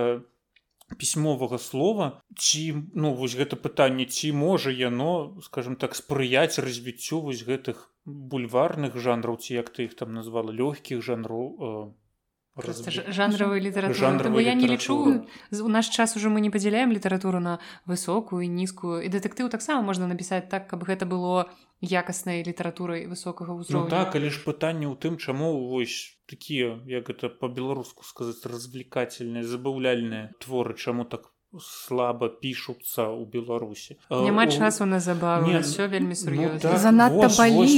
пісьмовага слова ці ну вось гэта пытанне ці можа яно скажем так спрыяць развіццю вось гэтых бульварных жанраў ці як ты іх там назвала лёгкіх жанраў э, жанравой літаратуры. Я не лічу у наш час уже мы не падзяляем літаратуру на высокую нізкую. І дэтэктыў таксама можна напісаць так каб гэта было якаснай літаратурай высокага ўзроўню. ну, так але ж пытанне ў тым чаму вось такія як это по-беларуску сказаць развлекательныя забаўляльныя творы чаму так слабо пішуцца ў беларусі няма часу на забаву все вельмі сур'ёзна ну, так, занадта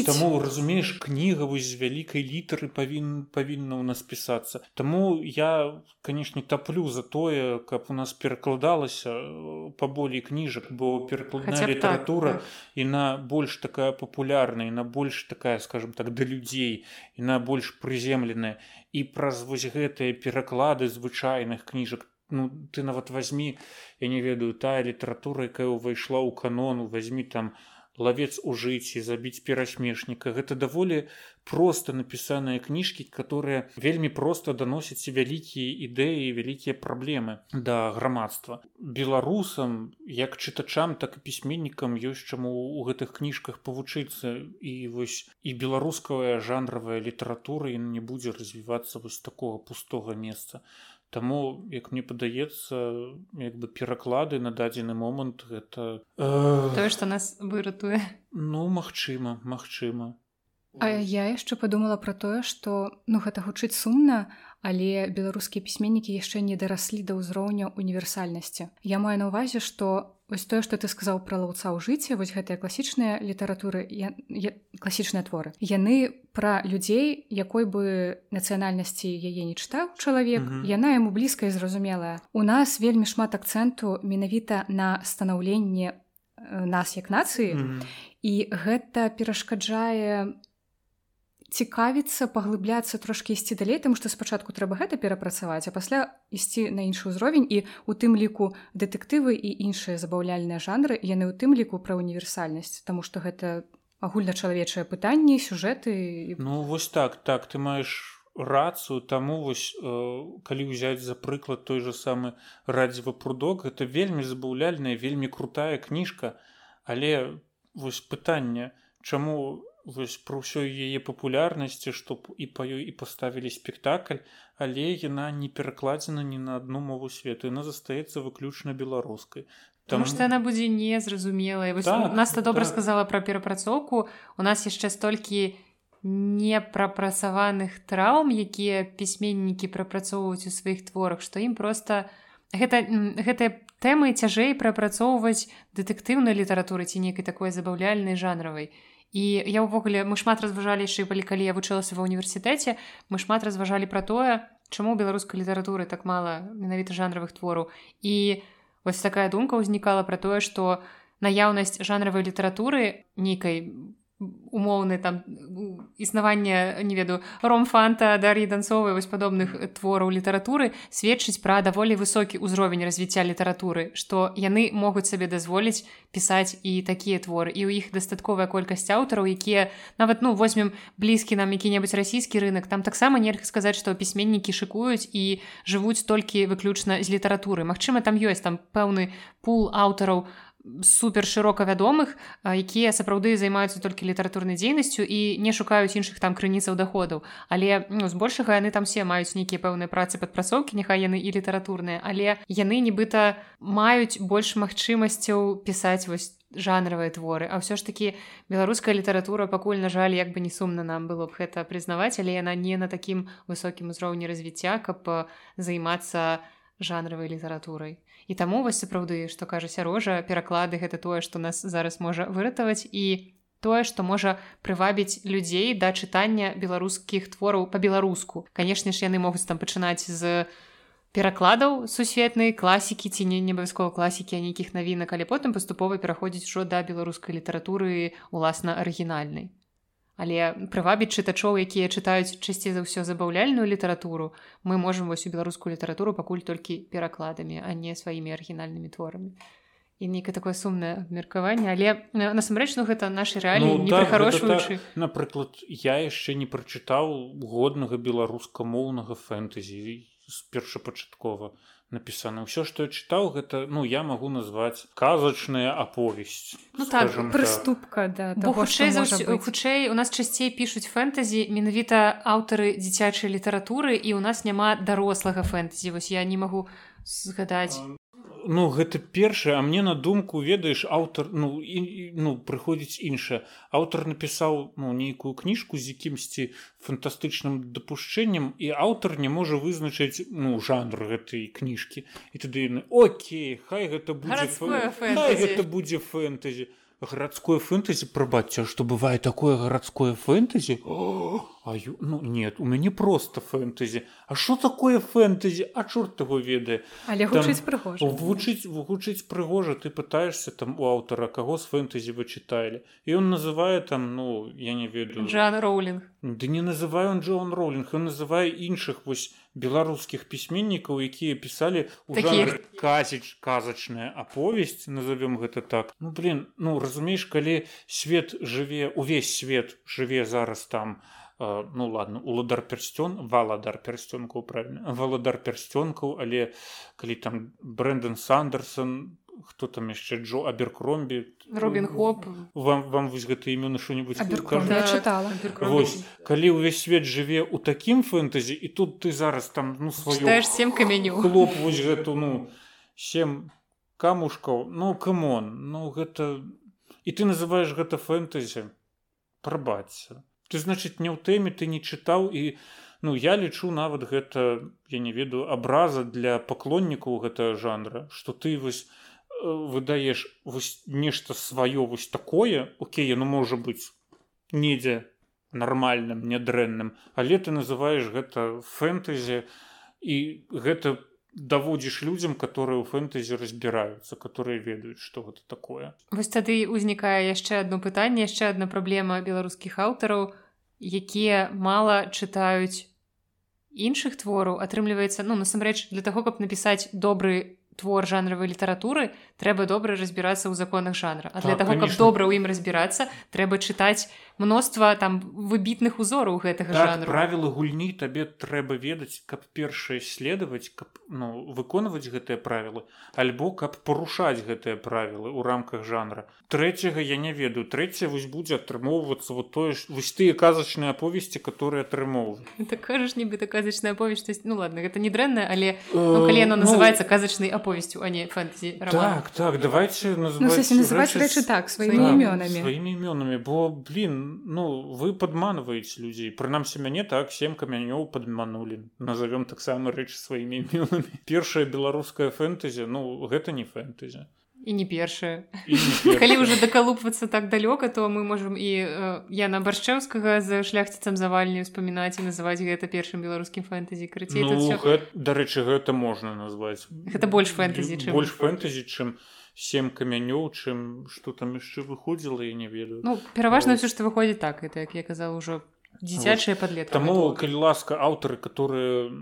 таму разумееш кніга вось з вялікай літары павін павінна ў нас пісацца. Таму я канешне таплю за тое каб у нас перакладалася э, паболей кніжак бо перакладная літаратура так, так. і на больш такая папулярная на больш такая скажем так да людзей і на больш прыземленая і праз вось гэтыя пераклады звычайных кніжак ну ты нават возьми я не ведаю тая літаратура якая ўвайшла ў канону возьми там лавец у жыцці забіць перасмешніка гэта даволі просто напісаныя кніжкі которые вельмі просто даносяць вялікія ідэі вялікія праблемы да грамадства. Беларусам як чытачам так і пісьменнікам ёсць чаму у гэтых кніжках павучыцца. І вось і беларуская жанравая літаратура і не будзе развівацца вось такого пустого месца Таму як мне падаецца як бы пераклады на дадзены момант гэта э... тое што нас выратуе. ну магчыма магчыма. А я яшчэ падумала пра тое што ну гэта гучыць сумна але беларускія пісьменнікі яшчэ не дараслі да ўзроўня універсальнасці Я маю на ўвазе што Вось тое, што ты сказаў пра лаўца ў жыцці, вось гэтыя класічныя літаратуры я, я, класічныя творы. Яны пра людзей, якой бы нацыянальнасці яе не чытаў чалавек, mm -hmm. яна яму блізкая і зразумелая. У нас вельмі шмат акцэнту менавіта на станаўленне нас як нацыі mm -hmm. і гэта перашкаджае цікавіцца паглыбляцца трошки ісці далей тому што спачатку трэба гэта перапрацаваць а пасля ісці на іншы ўзровень і у тым ліку дэтэктывы і іншыя забаўляльныя жанры яны ў тым ліку пра універсальнасць тому што гэта агульначалавечае пытанне сюжэты ну вось так так ты маеш рацыю таму вось э, калі ўзяць за прыклад той же самы радзіва прудок это вельмі забаўляльная вельмі крутая кніжка але вось пытанне чаму вось про ўсёй яе папулярнасці што і па ёй і паставілі спектакль але яна не перакладзена ні на адну мову свету яна застаецца выключна беларускай Таму што яна будзе незразумелая так, нас то добра так. сказала пра перапрацоўку у нас яшчэ столькі непрапрацаваных траўм якія пісьменнікі прапрацоўваюць у сваіх творах што ім просто гэта гэтыя тэмы цяжэй прапрацоўваць дэтэктыўнай літаратуры ці нейкай такой забаўляльнай жанравай і і я ўвогуле мы шмат разважалі яшчэ былі калі я вучылася ва ўніверсітэце мы шмат разважалі пра тое чаму беларускай літаратуры так мала менавіта жанравых твораў і вось такая думка ўзнікала пра тое што наяўнасць жанравай літаратуры нейкай умоўны там існаванне не веду ромфанта дар'і данцовай вось падобных твораў літаратуры сведчыць пра даволі высокі ўзровень развіцця літаратуры што яны могуць сабе дазволіць пісаць і такія творы. І ў іх дастатковая колькасць аўтараў якія нават ну возьмем блізкі нам які-небудзь расійскі рынок там таксама нельга сказаць што пісьменнікі шыкуюць і жывуць толькі выключна з літаратуры. Мачыма там ёсць там пэўны пул аўтараў у супер шырока вядомых якія сапраўды займаюцца толькі літаратурнай дзейнасцю і не шукаюць іншых там крыніцаў доходаў але ну збольшага яны там все маюць нейкія пэўныя працы падпрацоўкі няхай яны і літаратурныя але яны нібыта маюць больш магчымасцяў пісаць вось жанравыя творы. А ўсё ж такі беларуская літаратура пакуль на жаль як бы не сумна нам было б гэта прызнаваць але яна не на такім высокім узроўні развіцця каб займацца жанравай літаратурай і таму вось сапраўды што кажа сярожа пераклады гэта тое што нас зараз можа выратаваць і тое што можа прывабіць людзей да чытання беларускіх твораў па-беларуску. Канешне ж яны могуць там пачынаць з перакладаў сусветнай класікі ці не абавязкова класікі а нейкіх навінак але потым паступова пераходзіць ужо да беларускай літаратуры уласна арыгінальнай Але прывабіць чытачоў, якія чытаюць часцей за ўсё забаўляльную літаратуру, мы можам вось у беларускую літаратуру пакуль толькі перакладамі, а не сваімі арыгінальнымі творамі. І нейкае такое сумнае абмеркаванне, але насамрэч ну, гэта нашы рэаліі ну, не так, прыхарошваючы. Так. Напрыклад, я яшчэ не прачытаў годнага беларускамоўнага фэнтэзі з першапачаткова напісана. Ўсё што я чытаў гэта ну я магу назваць казачная аповесць ну, так, прыступка да, хутчэй хутчэй у нас часцей пішуць фэнтэзі менавіта аўтары дзіцячай літаратуры і ў нас няма дарослага фэнтэзі. Вось я не магу згадаць ну гэта першае а мне на думку ведаеш аўтар ну і, ну прыходзіць іншае. Аўтар напісаў ну нейкую кніжку з якімсьці фантастычным дапушчэннем і аўтар не можа вызначыць ну жанр гэтай кніжкі. І тады Окей хай гэта будзе гэта будзе фэнтэзі гарадское фэнтэзі прабацця што бывае такое гарадское фэнтэзі о А ю... ну нет у мяне просто фэнтэзі А що такое фэнтэзі а чорт его ведае але гучыць прыгожа вучыць вывучыць прыгожа ты пытаешься там у аўтара каго з фэнтэзі вы чыталі і он называе там ну я не ведаю Джан роулинг. Ды не называю он Джон роулинг он называе іншых вось беларускіх пісьменнікаў якія пісалі казіч казачная аповесць назовём гэта так. Ну блин ну разумееш калі свет жыве увесь свет жыве зараз там ну ладно уладар персцён валадар персцёнкаў правильно валадар персцёнкаў але калі там брэндон сандерсон хто там яшчэ Джо аберкромбі Робін хоп вам вам вось гэта імёны що-нибудь чытала Вось калі ўвесь свет жыве ў такім фэнтэзі і тут ты зараз там ну сваю сем каменю хлоп вось гэту ну сем камушкаў ну камон ну гэта і ты называеш гэта фэнтэзі прабацца ты значыць не ў тэме ты не чытаў і ну я лічу нават гэта я не ведаю абраза для паклоннікаў гэтага жанра что ты вось выдаеш вось нешта сваё вось такое Окей ну можа быць недзе нармальным нядрэнным але ты называеш гэта фэнтэзі і гэта даводзіш людзям которые ў фэнтэзі разбіраюцца которые ведаюць што гэта такое. Вось тады ўзнікае яшчэ одно пытанне яшчэ одна праблема беларускіх аўтараў якія мала чытаюць іншых твораў. Атрымліваецца ну насамрэч для таго каб напісаць добры твор жанравай літаратуры трэба добра разбірацца ў законах жанра. А для так, таго каб добра ў ім разбірацца трэба чытаць мноства там выбітных узораў гэтага так, жанру. правілы гульні табе трэба ведаць каб першае следаваць каб ну выконваць гэтыя правілы альбо каб парушаць гэтыя правілы ў рамках жанра. Трэцяга я не ведаю. Трэцяе вось будзе атрымоўвацца вот тое ж вось тыя казачныя аповесці которые атрымоўваюць. Так кажаш нібыта казачная аповесць ну ладно гэта не дрэнна але ну, калі яно называется ну, казачнай аповесцю а не фэнтзі так так давайте называть, ну, называть рэчы так сваімі імёнамі сваімі імёнамі бо блин ну вы падманваеце людзей прынамсі мяне так сем камянёў падманулі назовём таксама рэчы сваімі імёнамі першая беларуская фэнтэзі ну гэта не фэнтэзі і не першая. Калі уже дакалупвацца так далёка то мы можемм і э, яна баршчэўскага за шляхціцам завальні успамінаць і называць гэта першым беларускім фэнтэзі крыцей ну, дарэчы гэта можна назваць. Гэта больш фэнтэзі больш фэнтэзі чым сем камянёў чым что там яшчэ выходзіла я не ведаю. Ну пераважна ўсё што выходзіць так это як я казал ужо дзіцячыя падлеткі таму калі ласка аўтары которые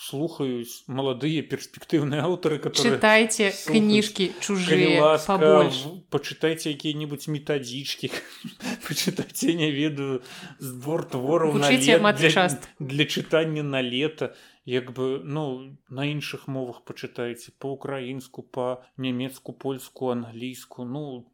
слухаюць маладыя перспектыўныя аўтары чытайце кніжкі чужыя пачытайце якія-нибудь метадзічкі пачытайце не ведаю збор твораў для, для чытання на лета. Як бы ну на іншых мовах пачытаеце по-украінску па-нямецку польску англійску ну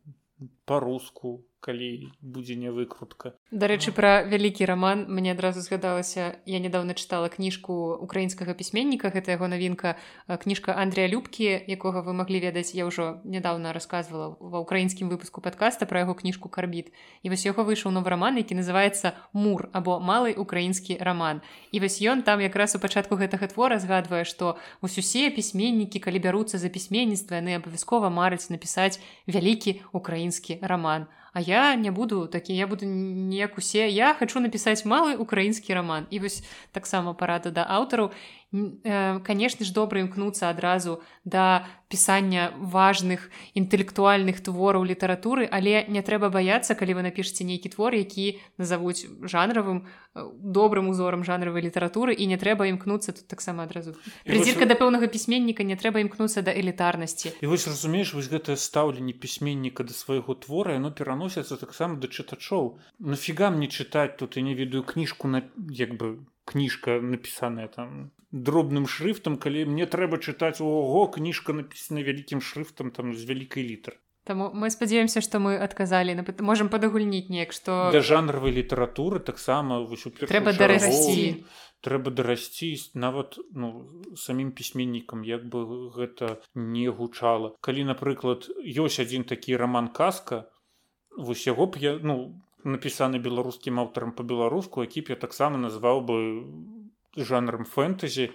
па-руску калі будзе не выкрутка дарэчы пра вялікі роман мне адразу згадалася. Я недавно чытала кніжку украінскага пісьменніка гэта яго навінка кніжка Андрея любкі якога вы маглі ведаць. Я ўжо нядаўна рассказывала ва ўкраінскім выпуску подкаста пра яго кніжку карбіт і вось яго выйшаў новы роман які называется мур або малый украінскі роман і вось ён там якраз у пачатку гэтага твора згадвае што вось усе пісьменнікі калі бяруцца за пісьменніцтва яны абавязкова марыць напісаць вялікі украінскі роман а А я не буду такі я буду неяк усе я хочу напісаць малы украінскі роман і вось таксама парада да аўтараў Э, конечно ж добра імкнуцца адразу да пісання важных інтэлектуальных твораў літаратуры але не трэба баяцца калі вы напішце нейкі твор які назавуць жанравым э, добрым узорам жанравай літаратуры і не трэба імкнуцца тут таксама адразу. Прызірка да пэўнага пісьменніка не трэба імкнуцца да элітарнасці. І вось разумееш вось гэтае стаўленне пісьменніка да свайго твора яно пераносіцца таксама да чытачоў. Нафіга мне чытаць тут і не ведаю кніжку на як бы кніжка напісаная там дробным шрифтам калі мне трэба чытаць ого кніжка напісана вялікім шрифтам там з вялікай літар Таму мы спадзяемся што мы адказалі на можемм падагульніць неяк што для жанравай літаратуры таксама трэба дарасці трэба дарасці нават ну самім пісьменнікам як бы гэта не гучала. Калі напрыклад ёсць адзін такі роман казка вось яго б я ну напісаны беларускім аўтарам па-беларуску які б я таксама назваў бы жанрам фэнтэзі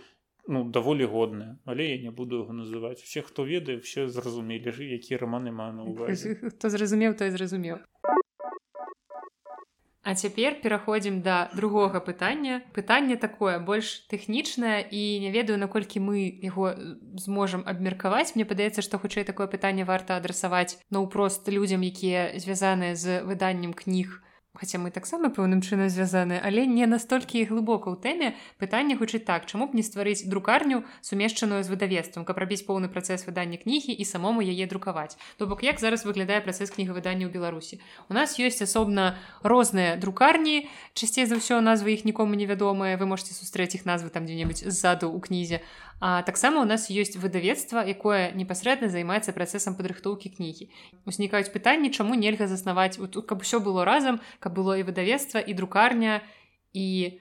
ну даволі годная але я не буду яго называць усе хто ведае все зразумелі ж які романы ма на увазе хто зразумеў той зразумеў А цяпер пераходзім да другога пытання пытанне такое больш тэхнічнае і не ведаю наколькі мы яго зможам абмеркаваць Мне падаецца што хутчэй такое пытанне варта адрасаваць наўпрост людзям якія звязаныя з выданнем кніг Хаця мы таксама пэўным чынам звязаны, але не настолькі глыбока ў тэме пытанне гучыць так, чаму б не стварыць друкарню сумешчаную з выдавецтвам, каб рабіць поўны працэс выдання кнігі і самому яе друкаваць. То бок як зараз выглядае працэс кнігавыдання ў Беларусі. У нас ёсць асобна розныя друкарні. Часцей за ўсё назвы іх нікому невядомыя, вы можете сустрэць іх назвы там дзе-небудзь ззаду ў кнізе. А таксама у нас ёсць выдавецтва, якое непасрэдна займаецца працэсам падрыхтоўкі кнігі. Узнікаюць пытанні, чаму нельга заснаваць каб усё было разам, каб было і выдавецтва і друкарня і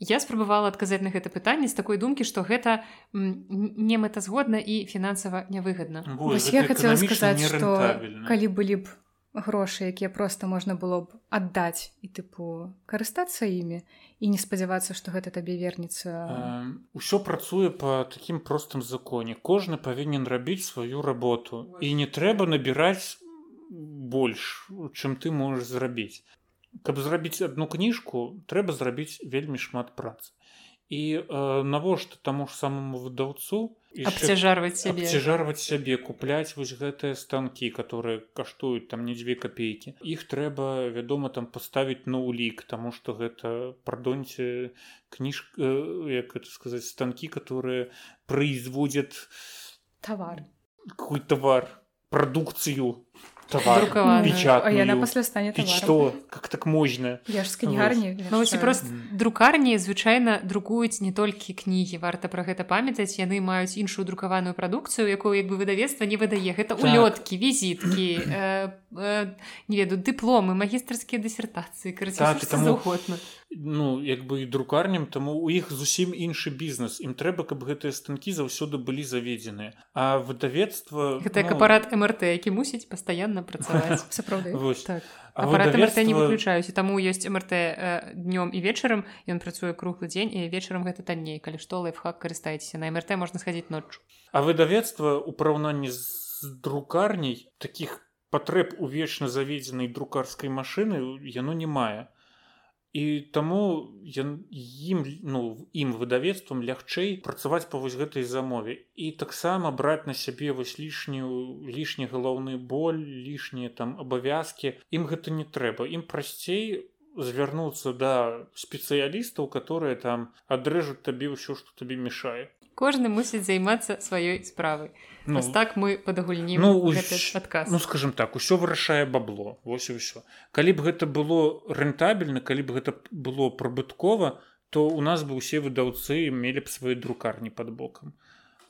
я спрабавала адказаць на гэта пытанне з такой думкі, што гэта не мэтазгодна і фінансава нявыгадна. я хацела сказаць, што калі былі б грошы якія просто можна было б аддаць і тыпу карыстацца імі і не спадзявацца што гэта табе вернецца. Ўсё працуе по такім простым законе. Кожны павінен рабіць сваю работу. І не трэба набіраць больш чым ты можаш зрабіць. Каб зрабіць одну кніжку трэба зрабіць вельмі шмат працы. І э, навошта таму ж самому выдаўцу абцяжарваць сябе абцяжарваць сябе купляць вось гэтыя станкі которые каштуюць там не дзве копейкі іх трэба вядома там паставіць на ўлік тому что гэта прадоньце кніжка э, як это сказаць станкі которые производят товар. Какой товар прадукцыю яна пасля стане что? Как так можна я ж кнігарні ну, просто друкарні звычайна друкуюць не толькі кнігі варта про гэта памятаць. Яны маюць іншую друкаваную прадукцыю якую як бы выдавецтва не выдае. Гэта так. улёткі візіткі э, э, не веду дыпломы магістрскія дысертацыі так, таму... ну як бы і друкарням таму у іх зусім іншы бізнес. Ім трэба каб гэтыя станкі заўсёды былі заведзеныя. А выдавецтва гэта ну... апарат мрт які мусіць пастаянна працаваць. Сапраўды. Так. апарат МРТ не выключаюць. Таму ёсць МРТ э, днём і вечарам. Ён працуе круглы дзень і вечарам гэта танней. Калі што лайфхак карыстаецеся. На МРТ можна схадзіць ноччу. А выдавецтва ў параўнанні з друкарняй такіх патрэб у вечна заведзенай друкарскай машыны яно не мае і таму ім ну ім выдавецтвам лягчэй працаваць па вось гэтай замове. І таксама браць на сябе вось лішнюю лішні галоўны боль лішнія там абавязкі. Ім гэта не трэба. Ім прасцей звярнуцца да спецыялістаў которые там адрэжуць табе ўсё што табе мешае кожны мусіць займацца сваёй справай. Ну, так мы падагульні ну, адказ. ну скажем так усё вырашае бабло вось і ўсё. Калі б гэта было рэнтабельна калі б гэта было прыбыткова то у нас бы усе выдаўцы мелі б свае друкарні под бокам.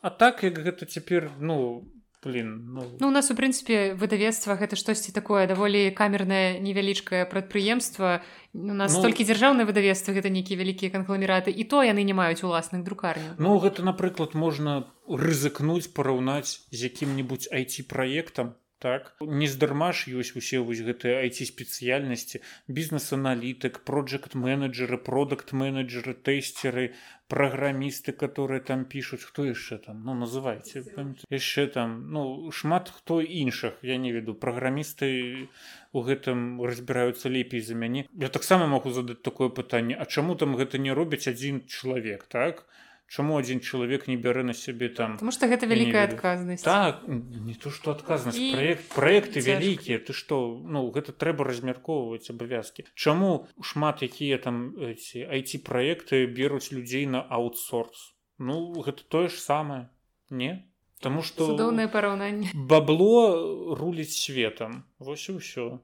А так як гэта цяпер ну блин ну... ну у нас у прынцыпе выдавецтва гэта штосьці такое даволі камернае невялічкае прадпрыемства у нас ну, толькі дзяржаўнае выдавецтва гэта нейкія вялікія канкламераты і то яны не маюць уласных друкарняў Ну гэта напрыклад можна рызыкнуць параўнаць з якім-нибудь айти праектам так. Нездарма ж ёсць усе вось гэтыя айти спецыяльнасці бізнес-аналітык проджект менеджеры продукт менеджеры тэстеры праграмісты которые там пишутць хто яшчэ там? Ну называйте яшчэ там ну шмат хто іншых я не веду. Праграмісты у гэтым разбіраюцца лепей за мяне. Я таксама могу задаць такое пытанне. А чаму там гэта не робіць адзін чалавек так? то чаму один чалавек не бярэ на сябе там потому что гэта вялікая адказнасць. Так не то что адказнасць і... проект проекты вялікія ты что? Ну гэта трэба размяркоўваць абавязки чаму шмат якія там эти айти проекты беруць людзей на аутсорс? Ну гэта тое ж самае не? Таму что доўнае параўнанне. бабло руліць светом вось і ўсё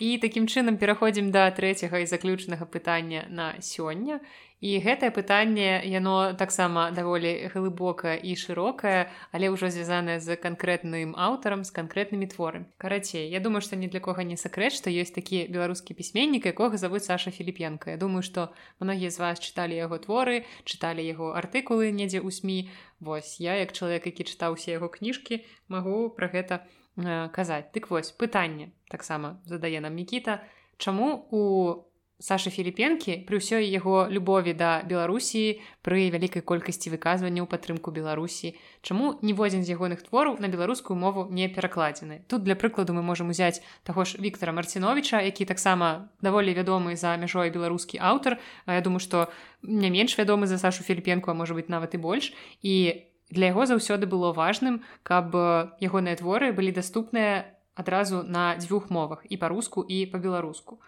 І такім чынам пераходзім да трэцяга і заключнага пытання на сёння. І гэтае пытанне яно таксама даволі глыбокае і шырокае, але ўжо звязанае з канкрэтным аўтарам з канкрэтнымі творамі. Карацей, я думаю, што ні для кога не сакрэт, што ёсць такі беларускі пісьменнік, якога завуць Саша Філіпенка. Я думаю, што многія з вас чыталі яго творы, чыталі яго артыкулы недзе ў сМ. Вось я як чалавек, які чытаў усе яго кніжкі, магу пра гэта Э, казаць дык вось пытанне таксама задае нам мікіта чаму у Саша філіпенкі пры ўсёй яго любові да беларусіі пры вялікай колькасці выказвання ў падтрымку беларусі чаму ніводзін з ягоных твораў на беларускую мову не перакладзены. Тут для прыкладу мы можемм узяць таго ж Віктора марціновича які таксама даволі вядомы за мяжой беларускі аўтар. Я думаю што не менш вядомы за Сашу філіпенку а можа быть нават і больш. І для яго заўсёды было важным каб ягоныя творы былі даступныя адразу на дзвюх мовах і па-руску і па-беларуску.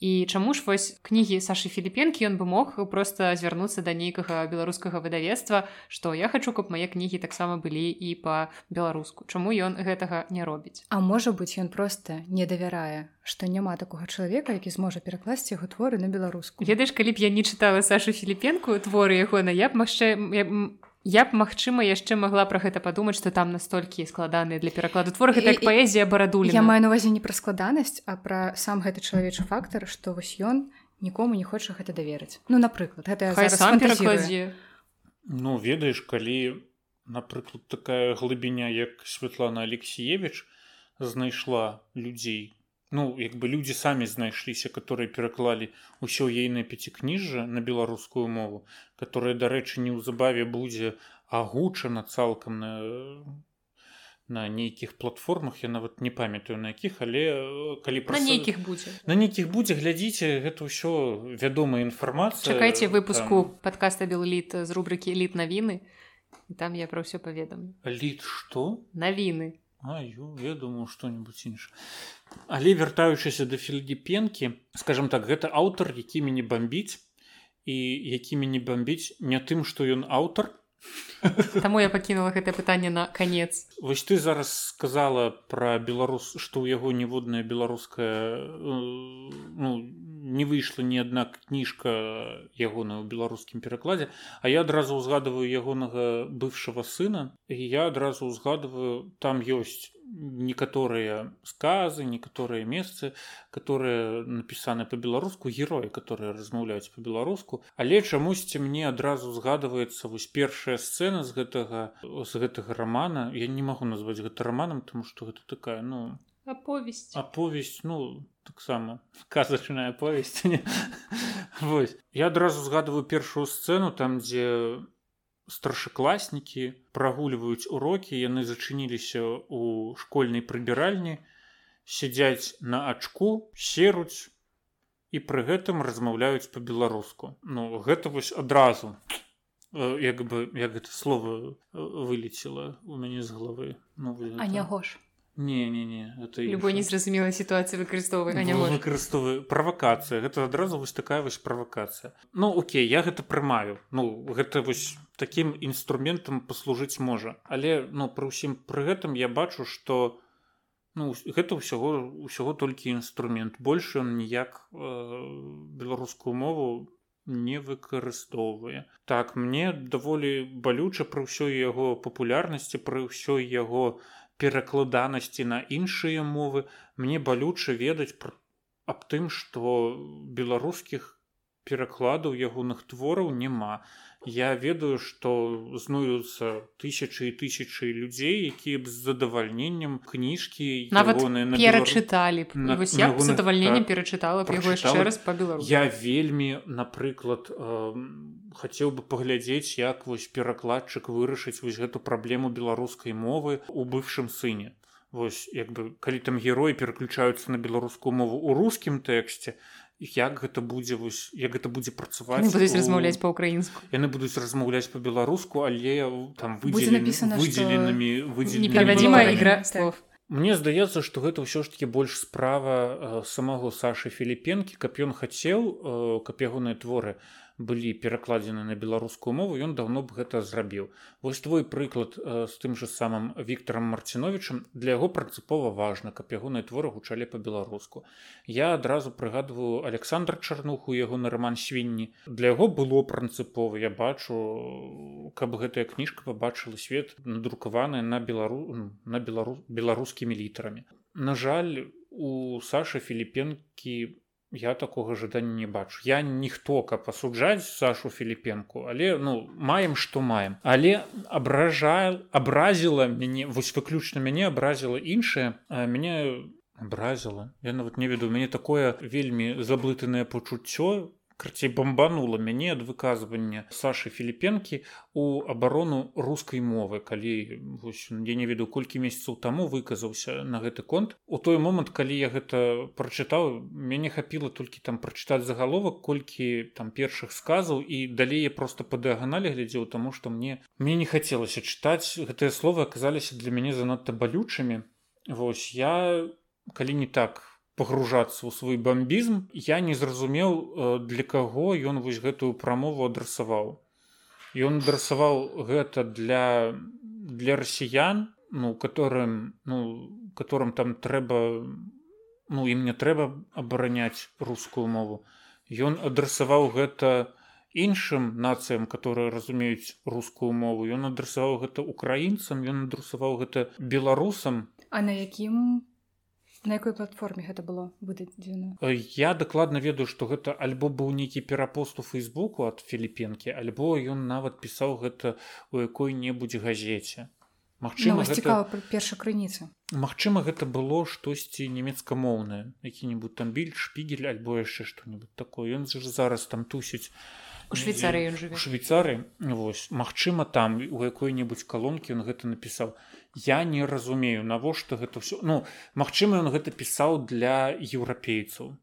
І чаму ж вось кнігі Сашы філіпенкі ён бы мог просто звярнуцца да нейкага беларускага выдавецтва што я хочу каб мае кнігі таксама былі і па-беларуску. Чаму ён гэтага не робіць? А можа быць ён просто не давярае што няма такога чалавека які зможа перакласці яго творы на беларуску. Ведаеш калі б я не чытала Сашу філіпенку творы яго на я б магчы я б магчыма яшчэ магла пра гэта падумаць што там настолькі складаныя для перакладу твор гэта як паэзія барадулі я маю навазе не пра складанасць а пра сам гэты чалавечы фактар што вось ён нікому не хоча гэта даверыць. Ну напрыклад гэта ну ведаеш калі напрыклад такая глыбіня як Святлана алексеевич знайшла людзей ну як бы людзі самі знайшліся которые пераклалі ўсё ейнае пяцікніжжа на беларускую мову которая дарэчы неўзабаве будзе агучана цалкам на на нейкіх платформах. Я нават не памятаю на якіх але калі пра нейкіх будзе. На нейкіх будзе глядзіце гэта ўсё вядомая інфармацыя. Чакайце выпуску там... подкаста белліт з рубрыкі літ навіны там я пра ўсё паведам літ што? Навіны А, ё, я думаю что-нибудь інше але вяртаючыся да філіпенкі скажем так гэта аўтар якімі не бомбіць і якімі не бомбіць не тым што ён аўтар Таму я пакінула гэта пытанне на канец. Вось ты зараз сказала пра беларус што ў яго ніводная беларуская э, ну, не выйшла ні адна кніжка ягона ў беларускім перакладзе А я адразу ўзгадываю ягонага бывшага сына і я адразу ўзгадываю там ёсць некаторыя сказы некаторыя месцы которые напісаны по-беларуску героі которые размаўляюць по-беларуску але чамусьці мне адразу згадваецца вось першая сцена з гэтага з гэтага романа я не магу назваць гэта романам тому что гэта такая ну аповесць. аповесць ну таксама казачная повесць вось. Я адразу згадываю першую сцэну там дзе старшакласнікі прагульваюць урокі яны зачыніліся ў школьнай прыбіральні сядзяць на ачку серуць і пры гэтым размаўляюць по-беларуску ну гэта вось адразу як бы як гэта слово вылецела у мяне з головы ну, а не гош не не не это любой незразумелая сітуацыя выкарыстоўвае выкарыстоўвае правакацыя гэта адразу вось такая вось правакацыя ну Окей я гэта прымаю. Ну гэта вось таким інструментам паслужыць можа. Але ну пры ўсім пры гэтым я бачу что ну гэта ўсяго ўсяго толькі інструмент. Больш ён ніяк э, беларускую мову не выкарыстоўвае. Так мне даволі балюча пры ўсёй яго папулярнасці пры ўсёй яго у перакладанасці на іншыя мовы. Мне балюча ведаць аб тым што беларускіх перакладаў ягоных твораў няма. Я ведаю што знуюцца тысячы і тысячы людзей якія б з задавальненнем кніжкі нават перачыталі задавальненне перачытала яго яшчэ раз па-белару я вельмі напрыклад э, хацеў бы паглядзець як вось перакладчык вырашыць вось гэту праблему беларускай мовы у бывшым сыне. Вось як бы калі там героі пераключаюцца на беларускую мову ў рускім тэксце як гэта будзе вось як гэта будзе працаваць будуць у... размаўляць па-украінску. Яны будуць размаўляць па-беларуску але там выдзеленымі выдзеліма ігра слов. Мне здаецца што гэта ўсё ж таки больш справа э, самого сашы філіпенкі каб ён хацеў э, каб ягоныя творы былі перакладзены на беларускую мову ён давно б гэта зрабіў. Вось твой прыклад э, з тым же самым Віктором марціновичам для яго прынцыпова важна каб ягоныя творы гучалі по-беларуску я адразу прыгадываю александр чарнуху яго на роман свінні. Для яго было прынцыпова я бачу каб гэтая кніжка побачыла свет надрукаваная на белару на белару беларускімі літарамі. На жаль у саша філіпенкі по я такога жадання не бачу. Я ніхто каб асуджаць сашу філіпенку але ну маем што маем. Але абражаю абразіла мяне вось выключна мяне абразіла іншае мяне абразіла я нават не ведаю мяне такое вельмі заблытанае пачуццё карцей бомбанула мяне ад выказвання Сашы філіпенкі у абарону рускай мовы калі вось, я не ведаю колькі месяцаў таму выказаўся на гэты конт. У той момант калі я гэта прачытаў мяне хапіла толькі там прачытаць загаловак колькі там першых сказаў і далей я просто па дыаганалі глядзеў таму што мне мне не хацелася чытаць. Гэтыя словы аказаліся для мяне занадта балючымі. Вось я калі не так пагружацца ў свой бамбізм я не зразумеў для каго ён вось гэтую прамову адрасаваў. Ён адрасаваў гэта для для расіян ну которым ну которым там трэба ну ім не трэба абараняць рускую мову. Ён адрасаваў гэта іншым нацыям которые разумеюць рускую мову. Ён адрасаваў гэта украінцам ён адрасаваў гэта беларусам. А на якім на якой платформе гэта было выдадзена? Э, я дакладна ведаю што гэта альбо быў нейкі перапост у фейсбуку ад філіпенкі альбо ён нават пісаў гэта у якой-небудзь газеце. Магчыма ну, гэта... перша крыніца. Магчыма гэта было штосьці нямецкамоўнае. Які-небудзь там біль шпігель альбо яшчэ што-нибудь такое. Ён ж зараз там тусіць у швейцары швейцары вось Мачыма там у якой-небудзь калонкі ён гэта напісаў. Я не разумею навошта гэта все ну Мачыма ён гэта пісаў для еўрапейцаў.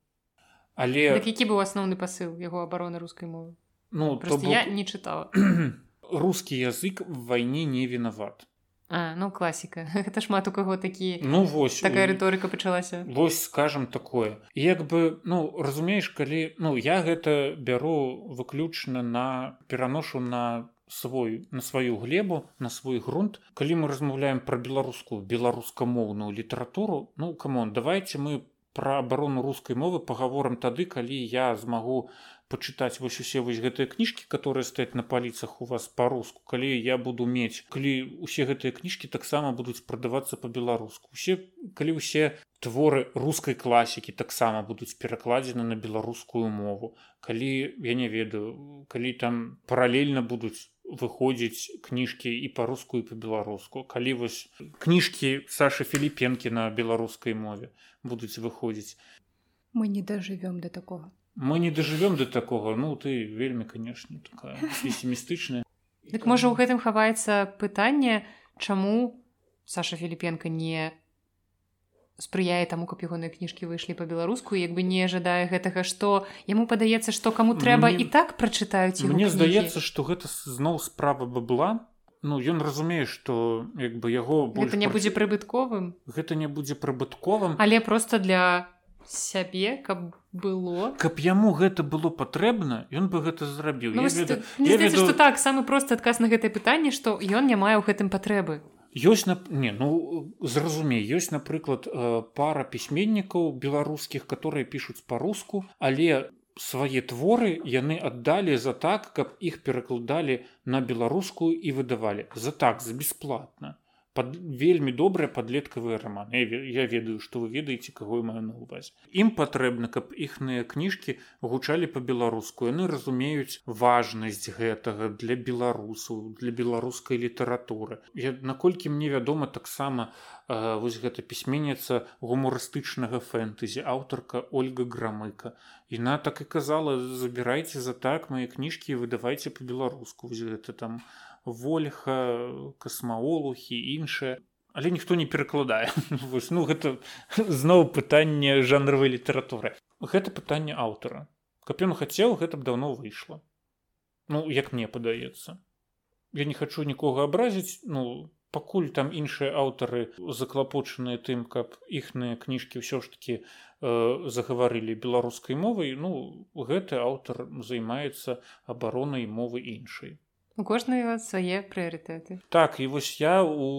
Але так які быў асноўны пасыл яго абароны рускай мовы? Ну то бок... я не чытала. Рускі язык в вайне не вінават А, ну класіка гэта шмат у каго такі ну вось такая рыторыка пачалася вось скажем такое. Як бы ну разумееш калі ну я гэта бяру выключна на пераношу на свой на сваю глебу на свой грунт. Калі мы размаўляем пра беларускую беларускамоўную літаратуру ну камон давайте мы про абарону рускай мовы паговорам тады калі я змагу пачытаць вось усе вось гэтыя кніжкі которые стаяць на паліцах у вас по-руску калі я буду мець калі усе гэтыя кніжкі таксама будуць прадавацца по-беларуску усе калі ўсе творы рускай класікі таксама будуць перакладзены на беларускую мову. Калі я не ведаю калі там паралельна будуць выходзіць кніжкі і па-руску і па-беларуску. Калі вось кніжкі саша філіпенкі на беларускай мове будуць выходзіць. Мы не дажывём да такого мы не дажывём до такого. Ну ты вельмі канешне такая пессімістычная Дык можа у гэтым хаваецца пытанне чаму Саша філіпенко не спрыяе таму каб ягоныя кніжкі выйшлі па-беларуску як бы не жадае гэтага што яму падаецца што каму трэба мне... і так прачытаюць мне кнігі. здаецца што гэта зноў справа бы была Ну ён разумее што як бы яго гэта не будзе прыбытковым. Гэта не будзе прыбытковым. Але просто для сябе каб было. Каб яму гэта было патрэбна ён бы гэта зрабіў. Ну, веду, веду... что так самы просты адказ на гэтае пытанне што ён не мае ў гэтым патрэбы. Ёсць на не ну зразумей ёсць напрыклад э, пара пісьменнікаў беларускіх которые пішуць по-руску але свае творы яны аддалі за так каб іх перакладалі на беларускую і выдавалі. За так за бесплатна под вельмі добрыя падлеткавыя романы я, я ведаю што вы ведаеце каго маю на увазе ім патрэбна каб іхныя кніжкі гучалі по-беларуску яны разумеюць важнасць гэтага для беларусаў для беларускай літаратуры. Я наколькі мне вядома таксама вось гэта пісьменніца гумарыстычнага фэнтэзі аўтарка ольга грамыка. Іна так і казала забірайце за так мае кніжкі выдавайце по-беларуску гэта там у вольха касмаолухі іншае. Але ніхто не перакладае. Вось ну гэта зноў пытанне жанравай літаратуры. Гэта пытанне аўтара. Каб ён хацеў гэта б даўно выйшло ну як мне падаецца. Я не хачу нікога абразіць ну пакуль там іншыя аўтары заклапочаныя тым каб іхныя кніжкі ўсё ж таки э, загаварылі беларускай мовай ну гэты аўтар займаецца абаронай мовы іншай у кожнай свае прыярытэты так і вось я у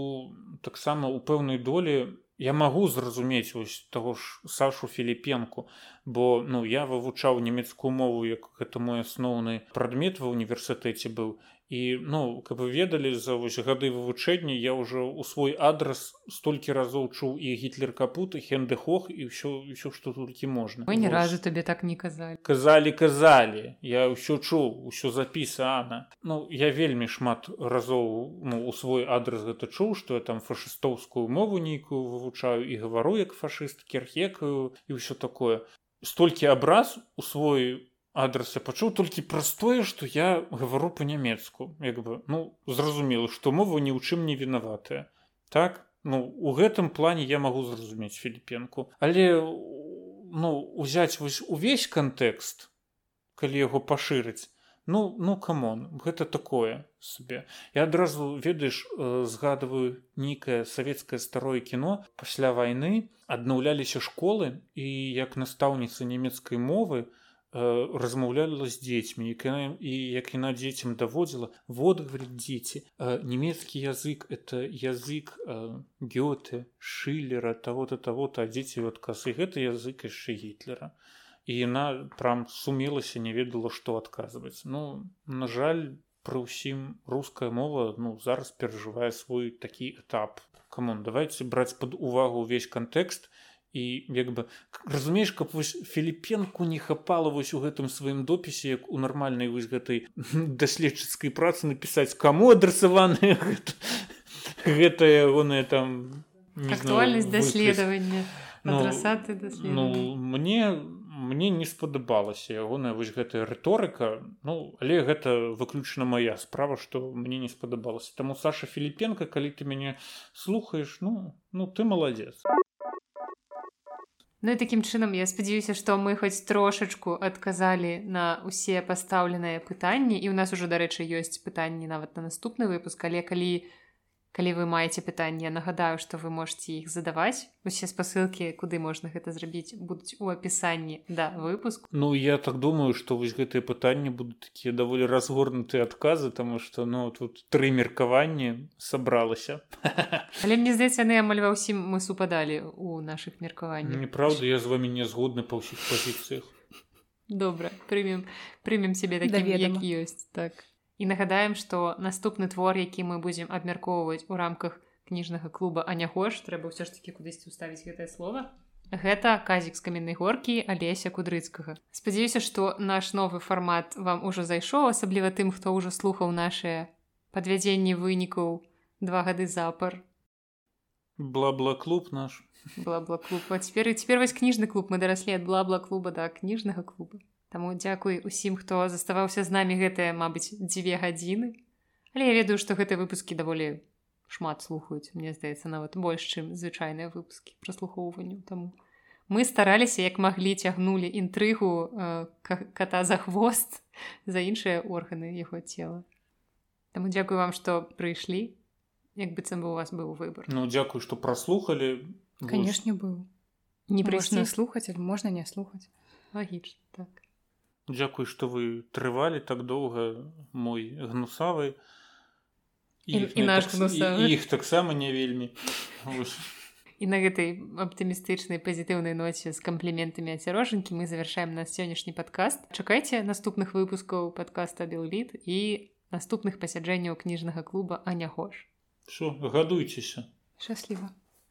таксама у пэўнай долі я магу зразумець вось таго ж сашу філіпенку бо ну я вывучаў нямецкую мову як гэта мой асноўны прадмет ва універсітэце быў і ну каб вы ведалі за вось гады вывучэння я ўжо ў свой адрас столькі разоў чуў і гітлер капут і хендехох і ўсё ўсё што толькі можна. Мы ні разу табе так не казалі. Казалі казалі. Я ўсё чуў усё запісана. Ну я вельмі шмат разоў ну у свой адрас гэта чуў што я там фашыстоўскую мову нейкую вывучаю і гавару як фашыст керхекаю і ўсё такое. Столькі абраз у свой адрес я пачуў толькі праз тое што я гавару по-нямецку як бы ну зразумела што мова ні ў чым не вінаватая. Так? Ну у гэтым плане я магу зразумець філіпенку. Але ну узяць вось увесь кантэкст калі яго пашырыць ну ну камон гэта такое сабе. Я адразу ведаеш згадываю нейкае савецкае старое кіно. Пасля вайны аднаўляліся школы і як настаўніца нямецкай мовы размаўляла з дзецьмі і як яна дзецям даводзіла вот говорит дзеці нямецкі язык это язык гёты шылера того-то того-то дзеці адказ і гэта язык яшчэ гітлера і яна прям сумелася не ведала што адказваць ну на жаль пры ўсім руская мова ну зараз перажывае свой такі этап. Камон давайте браць под увагу ўвесь кантэкст і як бы разумееш каб вось філіпенку не хапала вось у гэтым сваім допісе як у нармальнай вось гэтай даследчыцкай працы напісаць каму адрасаваны гэта ягоная там актуальнасць даследавання ну, ну, мне мне не спадабалася ягоная вось гэтая рыторыка. Ну але гэта выключна моя справа што мне не спадабалася. Таму саша філіпенко калі ты мяне слухаеш ну ну ты маладзец Ну і такім чынам я спадзяюся што мы хоць трошачку адказалі на ўсе пастаўленыя пытанні і ў нас ужо дарэчы ёсць пытанні нават на наступны выпуск. Але калі калі вы маеце пытанне нагадаю што вы можете іх задаваць. Усе спасылкі куды можна гэта зрабіць будуць у апісанні да выпуск Ну я так думаю што вось гэтыя пытанні будуць такія даволі разгорнутыя адказы таму што ну тут тры меркаванні сабралася. Але мне здаецца яны амаль ва ўсім мы супадалі у нашых меркаваннях. Неправда я з вами не згодны па ўсіх пазіцыях. Добра прымем прымем сябе такім ёсць так І нагадаем, што наступны твор, які мы будзем абмяркоўваць у рамках кніжнага клуба Анягош, трэба ўсё ж такі кудысьці ўставіць гэтае слово. Гэта казік з каменнай горкі алеся кудрыцкага. Спадзяюся, што наш новы фармат вам ужо зайшоў, асабліва тым, хто ўжо слухаў нашыя падвядзенні вынікаў два гады запар. Бла-бла клуб наш бла-бла клуб. А цяпер і цяпер вось кніжны клуб мы дараслі ад бла-бла клуба да кніжнага клуба. Таму дзякуй усім, хто заставаўся з намі гэтыя, мабыць, дзве гадзіны. Але я ведаю, што гэтыя выпускі даволі шмат слухаюць. Мне здаецца, нават больш, чым звычайныя выпускі праслухоўванню. Таму мы стараліся, як маглі цягнулі інтрыгу э, ката за хвост за іншыя органы яго цела. Таму дзякую вам, што прыйшлі, як быццам бы у вас быў выбор. Ну дзякую, што праслухалі. Канешне быў. Не прыйсці слухаць, можна не слухаць. Лагічна так. Дзякуй, што вы трывалі так доўга мой гнусавы. І, і наш так, і, іх таксама не вельмі. І на гэтай аптымістычнай пазітыўнай ноце з кампліментамі ацярожанкі мы завяршаем на сённяшні падкаст. Чакайце наступных выпускаў падкаста белліт і наступных пасяджэнняў кніжнага клуба анягош гадуйцеся. Шчасліва